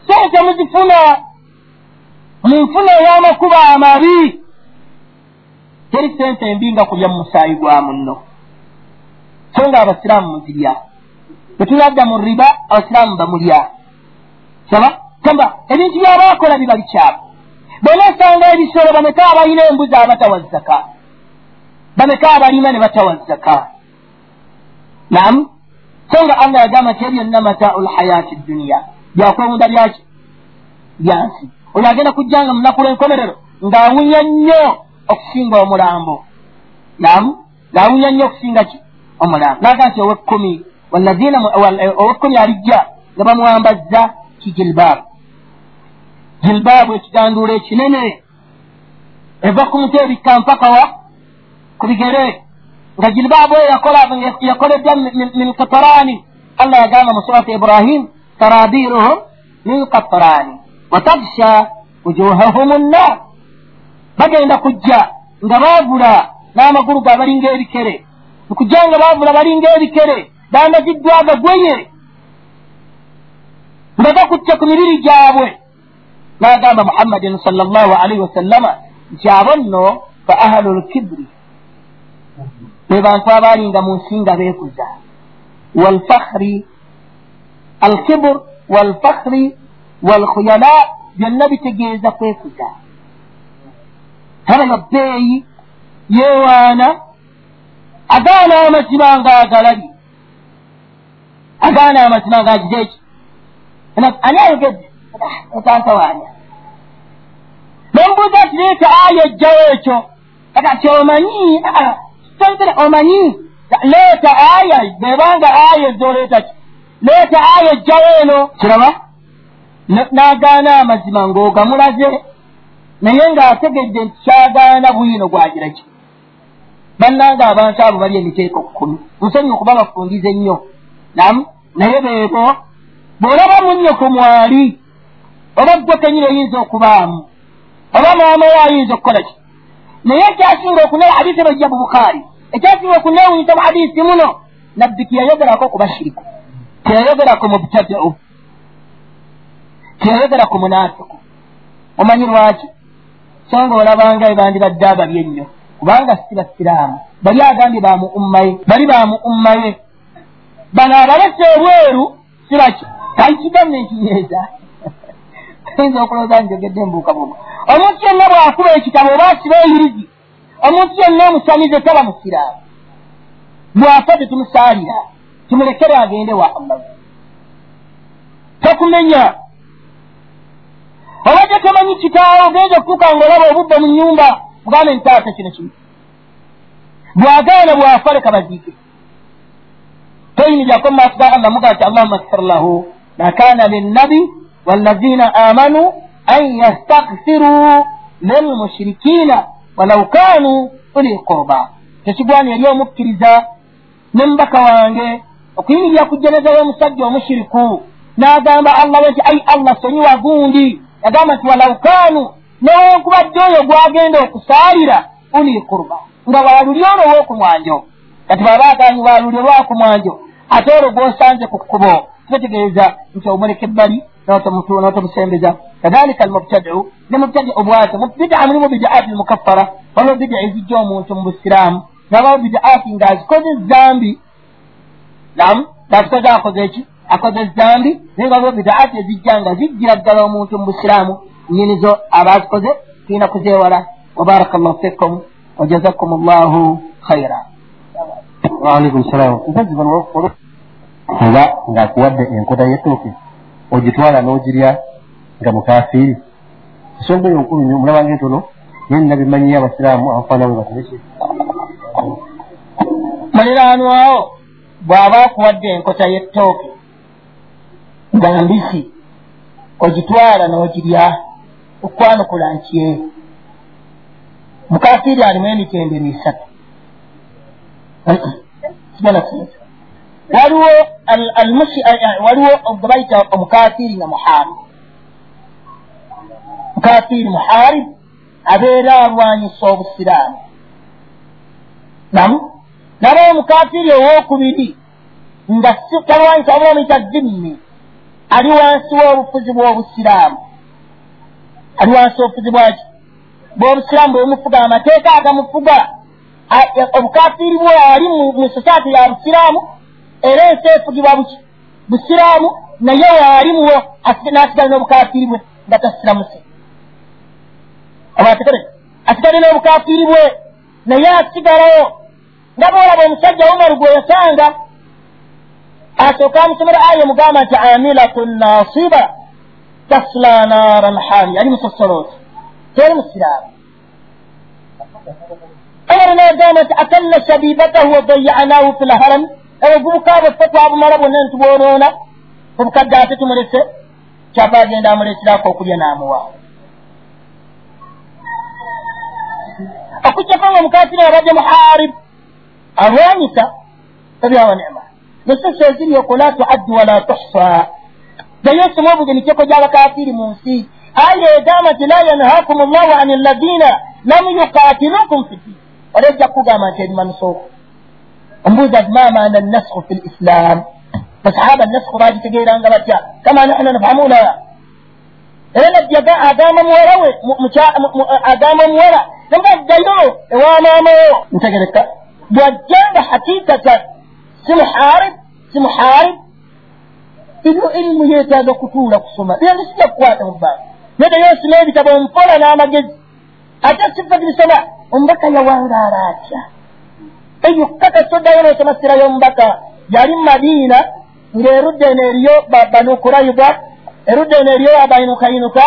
Sente muzifuna mu nfuna ey'amakuba amabi teri sente embi nga kulya mu musaayi gwa munno. So nga abasiraamu muzirya bwe tunadda mu riba abasiraamu bamulya saba kamba ebintu byabaakola bibali kyabo bonaosanga ebisolo bameka abalina embuzi abatawa zaka. Bameka abalima ne batawa zaka. Namu so nga allah yagamba nti ebyonna mataau lhayaati dduniya byakwewunda byaki byansi oyo agenda kujjanga mu lunaku lw'enkomerero ng'awunya nnyo okusinga omulambo. Namu ng'awunya nnyo okusinga ki? Omulambo. Naga nti owekkumi owekkumi alijja. Nga bamwambazza kijilbaabu jilbaabu ekiganduula ekinene. Eva ku mutwe ebikka mpakawa ku bigere nga jilbaabu eyo yakoleddwa min katarani allah yagamba mu surati ibrahim tarabiruhum min kafarani watagsha wujuhahum nnar bagenda kujja nga baavula n'amagulu ga balinga ebikere okujja nga baavula balinga ebikere bandagiddwa agagwenye nga gakutte ku mibiri gyabwe n'agamba muhammadin sal llahu alaihi wasallama nti abo nno fa ahlu lkibri be bantu abaalinga mu nsi nga beekuza. Walfakhri alkibur walfakhri walkhuyala byonna bitegeeza kwekuza tabayo bbeeyi yeewaana agaana amazima ngaagalali agaana amazima ngaagizeeki ani ayogedde? Otantawaanya nembuuza ati leeta aya ejjawo ekyo? Ati omanyi togera omanyi leeta aya bebanga aya ezoleeta ki leeta aya ejjawo eno kiraba n'agaana amazima ng'ogamulaze naye ng'ategedde nti kyagaana bwino gwagira ki? Bannanga abantu abo bali emiteeko kkumi nsonyi okuba bafundize nnyo. Namu naye beebo bw'olaba munnyo ku mwali oba ggwe kenyini oyinza okubaamu oba maama we ayinza okukola ki naye ekyasinga okunaa hadisi bajja mu bukaari ekyasinga okuneewunyisa mu hadisi muno nabbi tiyayogerako ku bashiriku teyayogera ku mubtadiu teyayogera ku munafiku omanyi lwaki so nga olabanga ebandibadde ababye ennyo kubanga si basiraamu bali agambye ba mu ummaye bali ba mu ummaye bano abalese ebweru sibaki kankigamu nenkinyeeza ayinza okulooza njogedde embuuka buno omuntu yenna bw'akuba ekitabo oba asiba eyirizi omuntu yenna omusamize taba musiraamu bw'afa tetumusaalira tumulekere agende wa allah tokumenya. Oba gyetomanyi kitaawo ogenza okutuuka ngaolaba obudde mu nyumba mugambe ntaata kino kimu. Bw'agaana bw'afa leka baziike. Toyinijako mumaaso ga allah mugaa nti allahuma kfir lahu ma kana linnabi wallazina amanu an yastakfiruu lilmushirikiina walau kanu uli qurba tekigwana eri omukkiriza ne mubaka wange okuyimirira ku jeneza y'omusajja omushiriku n'agamba allah we nti ai allah sonyiwa gundi yagamba nti walau kanu newankubadde oyo gwagenda okusaalira uli qurba nga bwaluli olwo olw'okumwanjo kati bwaba aganyi bwaluli olwakumwanjo ate olwo gw'osanze ku kkubo kitegeeza nti omuleka ebbali n'otomusembeza kadhalika almubtadiu ne mubtadiu bwatyo bidaa mulimu bidaati almukaffara waliwo bidaa ezijja omuntu mu busiraamu nabawo bidaati ng'azikoze zambi nam ng'azikoze akoze eki akoze zambi naye waliwo bidaati ezijja nga zijjira ddala omuntu mu busiraamu nyinizo abazikoze tulina kuzeewala wabaraka llahu fikum wajazakum llahu khaira waalaikum salam mpezi bano oba ng'akuwadde enkota y'ettooke ogitwala n'ogirya nga mukafiiri. Ensonga eyo nkulu nyo mulabanga entono naye nina bimanyiyo abasiraamu abafaana bwe batoneki muliraanwawo bw'aba akuwadde enkota y'ettooke nga mbisi ogitwala n'ogirya okwanukula nkye mukafiiri alimu emitendero esatu kibona kintu waliwo waliwo gebayita omukafiiri nga muharib mukafiiri muharib abeera alwanyisa obusiraamu namu nabawo omukafiiri owokubiri nga talwanyisa wabula omuyita zimmi ali wansi w'obufuzi bw'obusiraamu ali wansi obufuzi bwaki bw'obusiraamu bwemufuga amateeka agamufuga obukafiiri bwe ali mu sosaati ya busiraamu era ensi efugibwa buki? Busiraamu naye waalimuwo n'asigala n'obukafiiri bwe nga tasiramuse abatekere asigale n'obukafiiri bwe naye asigalayo nga boolaba omusajja umaru gwe yasanga asooka amusomera aya mugamba nti amilatun nasiba tasla naran hami ali musosolooti teri musiraamu. Omar nagamba nti akanna shabibatahu wadayanahu fi lharami obuvubuka bwe ffe twabumala bwonna ntibwonoona obukadde ate tumulese kyava agenda amuleeterako okulya n'amuwa. Okujjako nga omukafiri abadde muharib alwanyisa ebyawa nema nesese eziri oko la tuaddu wala tuhsa. Ddayo osoma obugenekeko gy'abakafiiri mu nsi aya egamba nti la yanhakum llahu an alladina lam yuqatilukum fi ddin wali ojja kukugamba nti eri ombuuza ma maana nasku fi lislam basahaba nasku bagitegeeranga batya kama nahnu nafhamuna era najjaga agamba muwala we agamba muwala nanga ddayo ewamaamawo ntegereka bwajjanga hakikatan si muharib si muharib ebyo erimu yeetaaga kutuula kusoma byange sijja kukwata mu bbanga naye dayo osoma ebitabo mpola n'amagezi ate sifa tibisoma omubaka yawangaala atya eyo kakasa oddayo n'osoma sira y'omubaka yali madiina ng'erudda eno eriyo banu kurayibwa erudda eno eriyo abanu kayinuka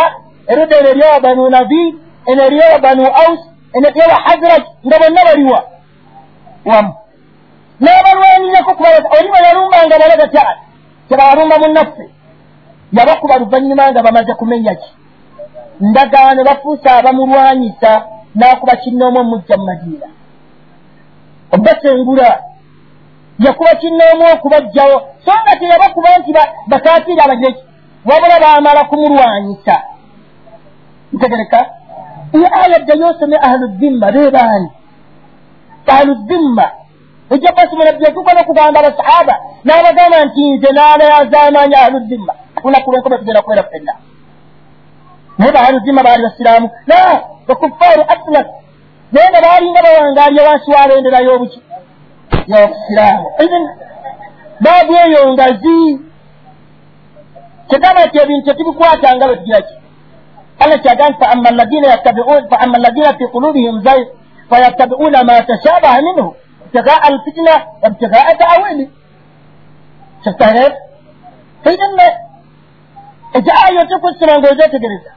erudda eno eriyo abanu nabi eno eriyo abanu aus eno eriyo bahazraj nga bonna baliwa wamu. N'abalwanyirako kuba oli bwe yalumbanga balaga tyali tebalumba munnaffe yabakuba luvannyuma nga bamaze kumenya ki? Ndagaano bafuuse abamulwanyisa n'akuba kinnoomu omujja mu madiina obasengula. Yakuba kinnoomu okubajjawo so nga teyabakuba nti bakafiiri abagireki wabula baamala kumulwanyisa. Ntegereka iyo aya ddayo osome ahludimma beebaani ahludimma ojja basomera byetuka nokugamba abasahaba n'abagamba nti nze n'abayazamaanya ahludimma lunaku lwenkoba tugenda kubeera ffenna. Naye baahludimma baali basiraamu. La bakufaaru aslat naye nga baalinga bawangaalya wansi wabendera y'obuki yobusiraamu baabu eyo ngazi kyegamba nti ebintu tetubikwatanga bwe tugira ki? Allah kyaga nti faama alladina fi qulubihim zayg fayattabiuna ma tashabaha minhu ibtigaa alfitna wabtigaa taawili kyekare kaidanne ekyo ayo ng'ozetegereza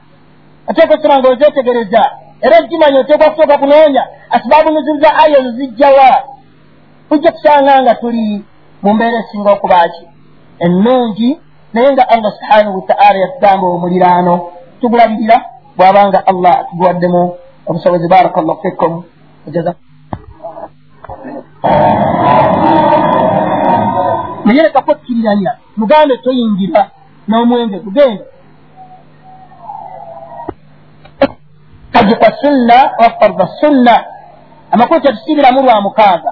oteeka okusoma ng'ozetegereza era ekimanya oteekwa kusooka kunoonya asibaabu nuzulu za aya ezo zijjawa tujja kusanga nga tuli mu mbeera esinga okubaki ennungi naye nga allah subhanahu wataala yatugamba omuliraano. Tugulabirira bw'abanga allah atuguwaddemu obusobozi baraka llahu fikum jaza naye lekako okkiriranya mugambe toyingira n'omwenge tugenda kagikwa sunna wa farda sunna amakulu tetusiibiramu lwa mukaaga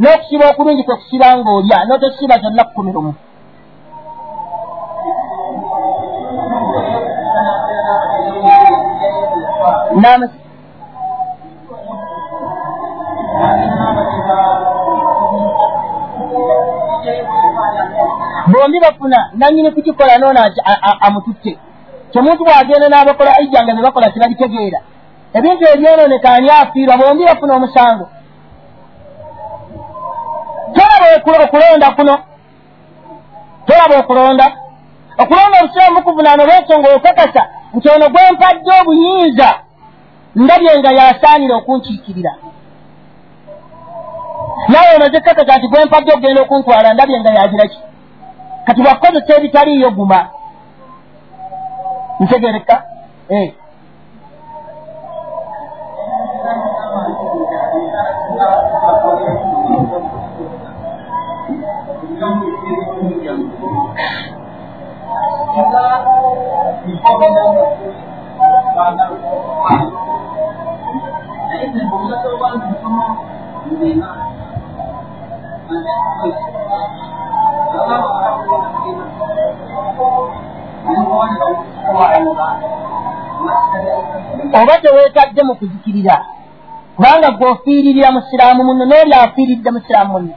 n'okusiba okulungi kwekusiba ng'olya n'otosiba kyonna kkumi lumu bombi bafuna nanyini kukikola noono amututte kyomuntu bwagenda n'abakola ijjanga ne bakola tebabitegeera ebintu ebyonooneka ani afiirwa bombi bafuna omusango. Tolaba okulonda kuno. Tolaba okulonda. Okulonda obusiraamu bukuvunaana olwensonga okakasa nti ono gwempadde obuyinza ndabye nga yasaanira okunkiikirira. Nawe omaze kakasa nti gwempadde okugenda okuntwala ndabye nga yagiraki kati bwakukozesa ebitaliiyo guma ntegereka oba teweetadde mu kuzikirira kubanga gweofiiririra musiraamu muno n'oli afiiridde musiraamu muno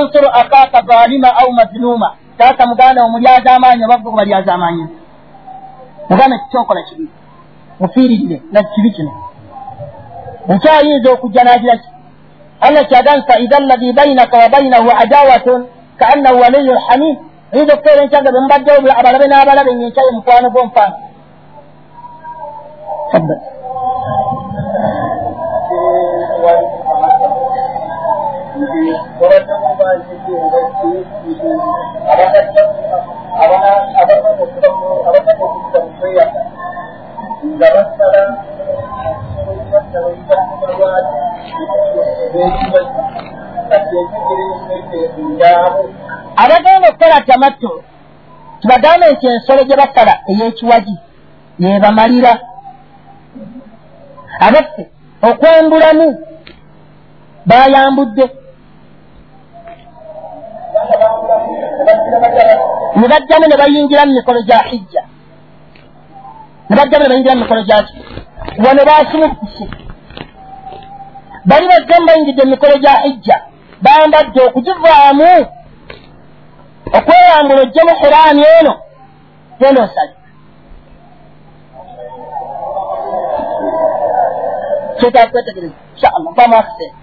unsuru akaaka zalima au mazluma taata muganda wo mulyaza amaanyi oba gwe balyaza amaanyi mugambe kikyokola kibi. Mufiiririre nga kibi kino. Nkyayinza okujja n'agira ki allah kyagan faida allahi bainaka wa bainahu adawatun kaannahu waliyu lhamid oyinza okuteera enkyaga be mubaddewo abalabe n'abalabe nyenkyaye mukwano gw'omufaano nga basala kati abagenda okukola tamatto tubagambe nti ensolo gye basala ey'ekiwagi yebamalira abaffe okwambulamu bayambudde. Ne bajjamu ne bayingira mu mikolo gya hijja. Ne bajjamu ne bayingira mu mikolo gyaki wano basimukuse bali bazze mu bayingidde mu mikolo gya hijja bambadde okugivaamu okweyambula ojjemu hiraani eno. Genda osali kyetaaga kwetegereza. Inshaallah bamu akaseera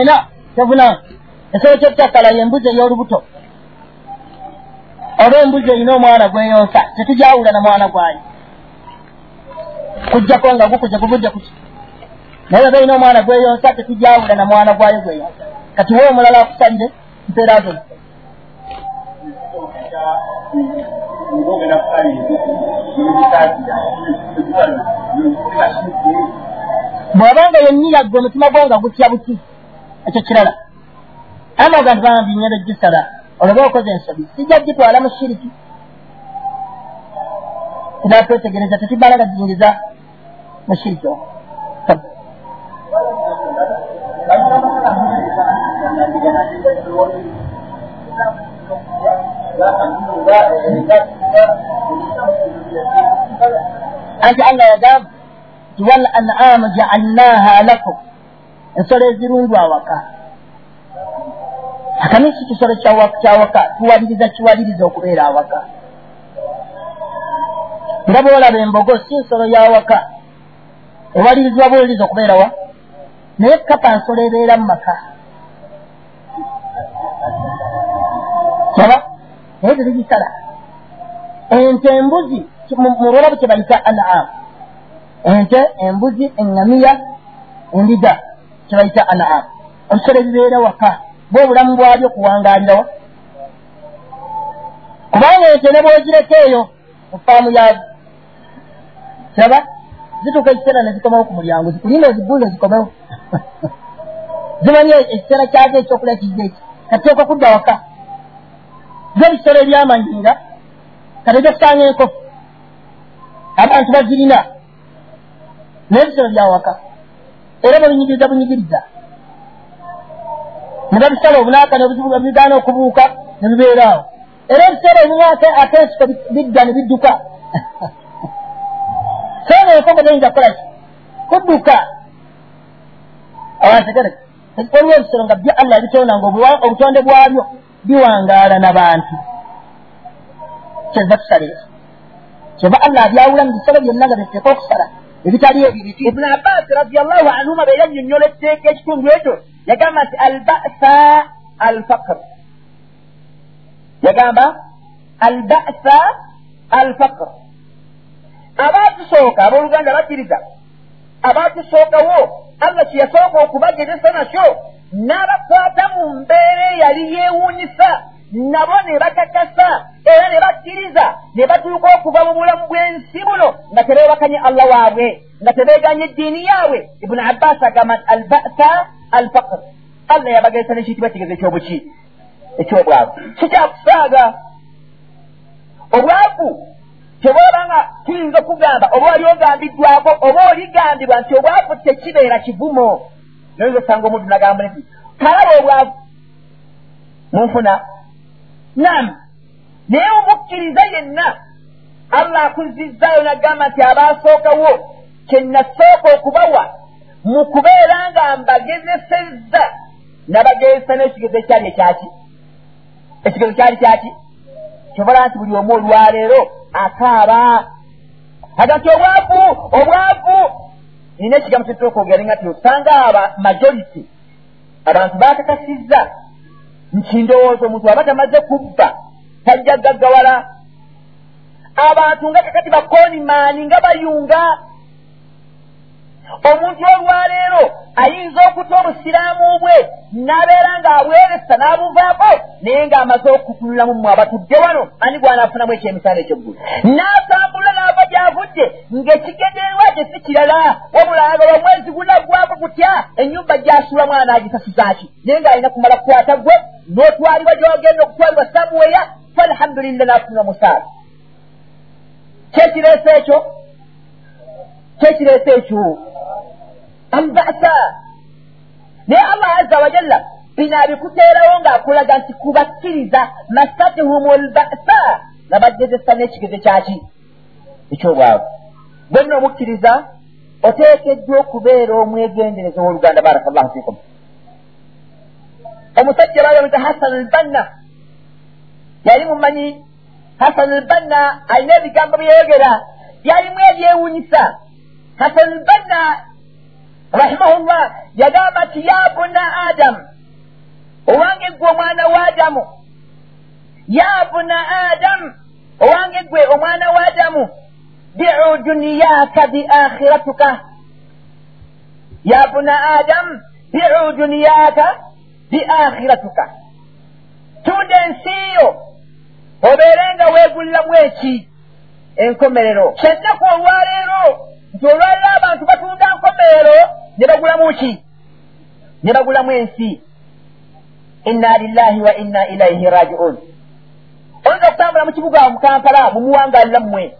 era tevuna ekisolo kyetutakala yembuzi ey'olubuto. Oba embuzi erina omwana gweyonsa tetujawula na mwana gwayo kujjako nga gukuze guvudde kuki naye oba erina omwana gweyonsa tetujawula na mwana gwayo gweyonsa. Kati we omulala akusalire mpeera zo. Bw'abanga yenniyagge omutima gwo nga gutya buti ekyo kirala amaga nti bambi nyendo gisala oloba okoze ensobi sijja gitwala mu shiriki era twetegereza tetubala gazingiza mu shiriki omwo anti allah yagamba nti wal an'amu jaalnaha lakum. Ensolo ezirundu awaka akamisi kisolo kyawaka tuwaliriza kiwaliriza okubeera awaka nga bwolaba embogo si nsolo yawaka ewalirizibwa bwoliriza okubeera wa? Naye kapa nsolo ebeera mu maka saba naye tezigisala ente embuzi mulwalabu kye bayita an'am. Ente embuzi eŋŋamiya endiga kye bayita an'am. Ebisolo ebibeera waka bwe obulamu bwabyo kuwangaalirawa kubanga ente ne bwogireka eyo mu faamu yazo saba zituuka ekiseera ne zikomawo ku mulyango zikulinda oziguuza zikomewo zimanyi ekiseera kyazo ekyokulya kijja eki kateekwa kudda waka. Zo ebisolo ebyamanyinga kate gyosanga enkofu abantu bazirina naye ebisolo byawaka era babinyigiriza bunyigiriza ne babisala obunaaka nebigaana okubuuka ne bibeeraawo era ebiseera ebimu akensiko bidda ne bidduka sanga enkongo zayinza kukolaki kudduka awantegereka waliwo ebisolo nga bya allah bitonda nga obutonde bwabyo biwangaala n'abantu kyeva tusalira kyeva allah abyawula mu bisolo byonna nga biteeka okusala ebitali ebiriti ibuni abbas radiallahu anhuma be yannyonnyola etteeka ekitundu ekyo yagamba nti albasa alfaqr. Yagamba albasa alfaqr. Abaatusooka abooluganda bakkiriza. Abaatusookawo allah kye yasooka okubagezesa nakyo n'abakwata mu mbeera eyali yeewuunyisa nabo ne bakakasa era ne bakkiriza ne batuuka okuva mu bulamu bw'ensi buno nga tebeebakanye allah waabwe nga tebeeganye eddiini yaabwe. Ibuni abbas agamba nti albasa alfaqr allah yabagezesa nekiyitibwa kigezo ekyobuki ekyobwavu kikyakusaaga obwavu kyebwobanga tuyinza okugamba oba wali ogambiddwako oba oligambibwa nti obwavu tekibeera kivumo noyinza osanga omuntu nagamba nti kalaba obwavu munfuna nam naye omukkiriza yenna allah akuzizzaayo nagamba nti abaasookawo kyenasooka okubawa mu kubeera nga mbagezesezza nabagezesa n'ekigezo ekyali ekyaki ekigezo kyali kyaki? Kyobola nti buli omu olwaleero akaaba. Aga nti obwavu obwavu! Nina ekigambo kyetula okwogera nga ti osanga aba majority abantu bakakasizza nti ndowooza omuntu aba tamaze kubba tajja gaggawala. Abantu nga kakati bakoonimaani nga bayunga omuntu olwaleero ayinza okuta obusiraamu bwe n'abeera ng'abweresa n'abuvaako naye ng'amaze okutunulamu mmwe abatudde wano ani gwanaafunamu ekyemisaala ekyoggulu? N'atambula n'ava gy'avudde ng'ekigendererwa kye si kirala wabula ayagala omwezi gunaggwako gutya ennyumba gy'asuulamu anaagisasuzaaki naye ng'alina kumala kukwata gwe n'otwalibwa gy'ogenda okutwalibwa samuweya falhamdulillah n'afunira musaala. Kyekireese ekyo? Kyekireese ekyo albasa naye allah aza wajalla bino abikuteerawo ng'akulaga nti kubakkiriza masatihum lbasa nabagezesa n'ekigeze kyaki? Ekyobwavu. Bwenna omukkiriza oteekeddwa okubeera omwegendereza w'oluganda baraka llahu fikum omusajja baayomeza hasan albanna yali mumanyi hasan albanna alina ebigambo byeyogera byalimu ebyewunyisa hasan albanna rahimahullah yagamba nti ya buna adamu owange gwe omwana wa adamu. Ya buna adamu owange gwe omwana wa adamu. Biu duniyaka bi akhiratuka. Ya buna adamu biu duniyaka bi akhiratuka. Tunda ensiiyo obeere nga weeguliramu eki enkomerero. Kyennaku olwaleero nti olwaleero abantu batunda nkomerero ne bagulamu ki? Ne bagulamu ensi. Inna lillahi wa inna ilaihi rajiun. Oyinza okutambula mu kibuga mu kampala mumuwangalira mmwe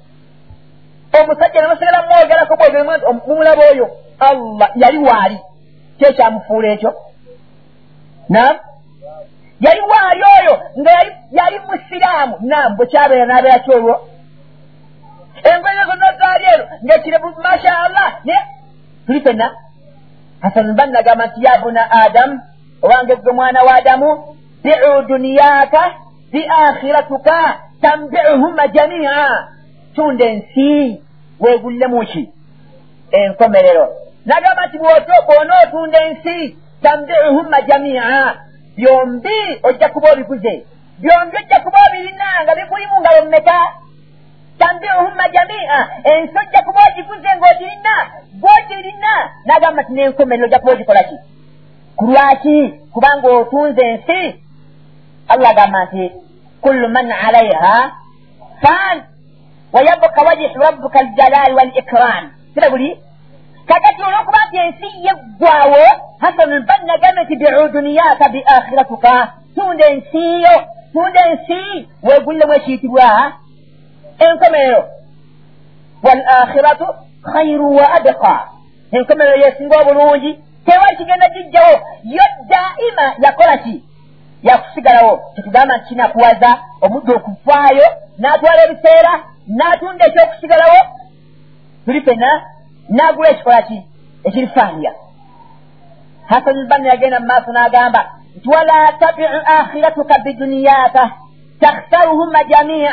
omusajja nemusigala mwogerako bwemumulaba oyo allah yali waali. Kyekyamufuula ekyo? Nam yali waali oyo nga yali musiraamu. Nam bwe kyabeera n'abeera kyolwo engoye zonna zaali ero ngaekire masha allah naye tuli fenna. Hasan ban nagamba nti ya buna adamu owange gwe mwana wa adamu biu duniyaka bi akhiratuka tambiuhuma jamia. Tunda ensi weegullemu ki? Enkomerero. Nagamba nti bw'ona otunda ensi tambiuhuma jamia. Byombi ojja kuba obiguze byombi ojja kuba obirina nga bikulimu nga bommeka tambiuhuma jamia ensi ojja kuba ogiguze ng'ogirina gwogirina nagamba nti n'enkomerero ojja kuba ogikola ki ku lwaki kubanga otunze ensi allah agamba nti kullu man alaiha fan. Wayabuka wajihu rabbuka aljalali walikram. Kira buli. Kakati olwokuba nti ensi yeggwawo hasanu lbanna gambe nti biu duniyaka bi akhiratuka tunda ensiyo tunda ensi weegullemu ekiyitibwa enkomerero walakhiratu khairu wa adqa enkomerero yesinga obulungi tewali kigenda gijjawo yo daima yakola ki yakusigalawo tekugamba nti kinakuwaza omudde okuvaayo n'atwala ebiseera n'atunda ekyokusigalawo tuli fena n'agula ekikola ki ekirifaaniya hasan lbanna yagenda mu maaso n'agamba nti wala tabiu akhiratuka biduniyaka takhsaruhuma jamia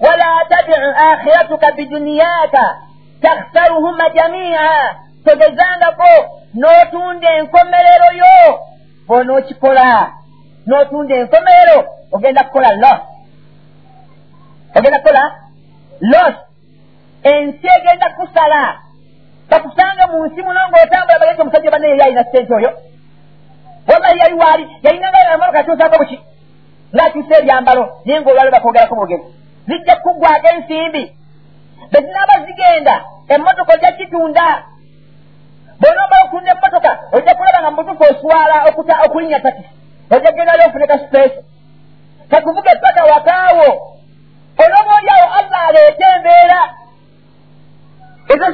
wala tabiu akhiratuka biduniyaka takhsaruhuma jamia togezangako n'otunda enkomerero yo bw'onookikola n'otunda enkomerero ogenda kukola los ogenda kukola los ensi egenda kusala bakusange mu nsi muno ng'otambula bageti omusajja banne yeri alina sente oyo wallahi yali waali yalinanga katuusaako buki ng'akyusa ebyambalo naye ng'olwalo bakwogerako bwogezi zijja kukuggwako ensimbi. Bwe zinaaba zigenda emmotoka ojja kitunda. Bw'onoomala okutunda emmotoka ojja kulaba nga mubutufu oswala okulinnya takisi ojja gendayo ofune ka sipeesi kakuvuga epaka wakaawo olwoba oli awo allah aleete embeera. Ezo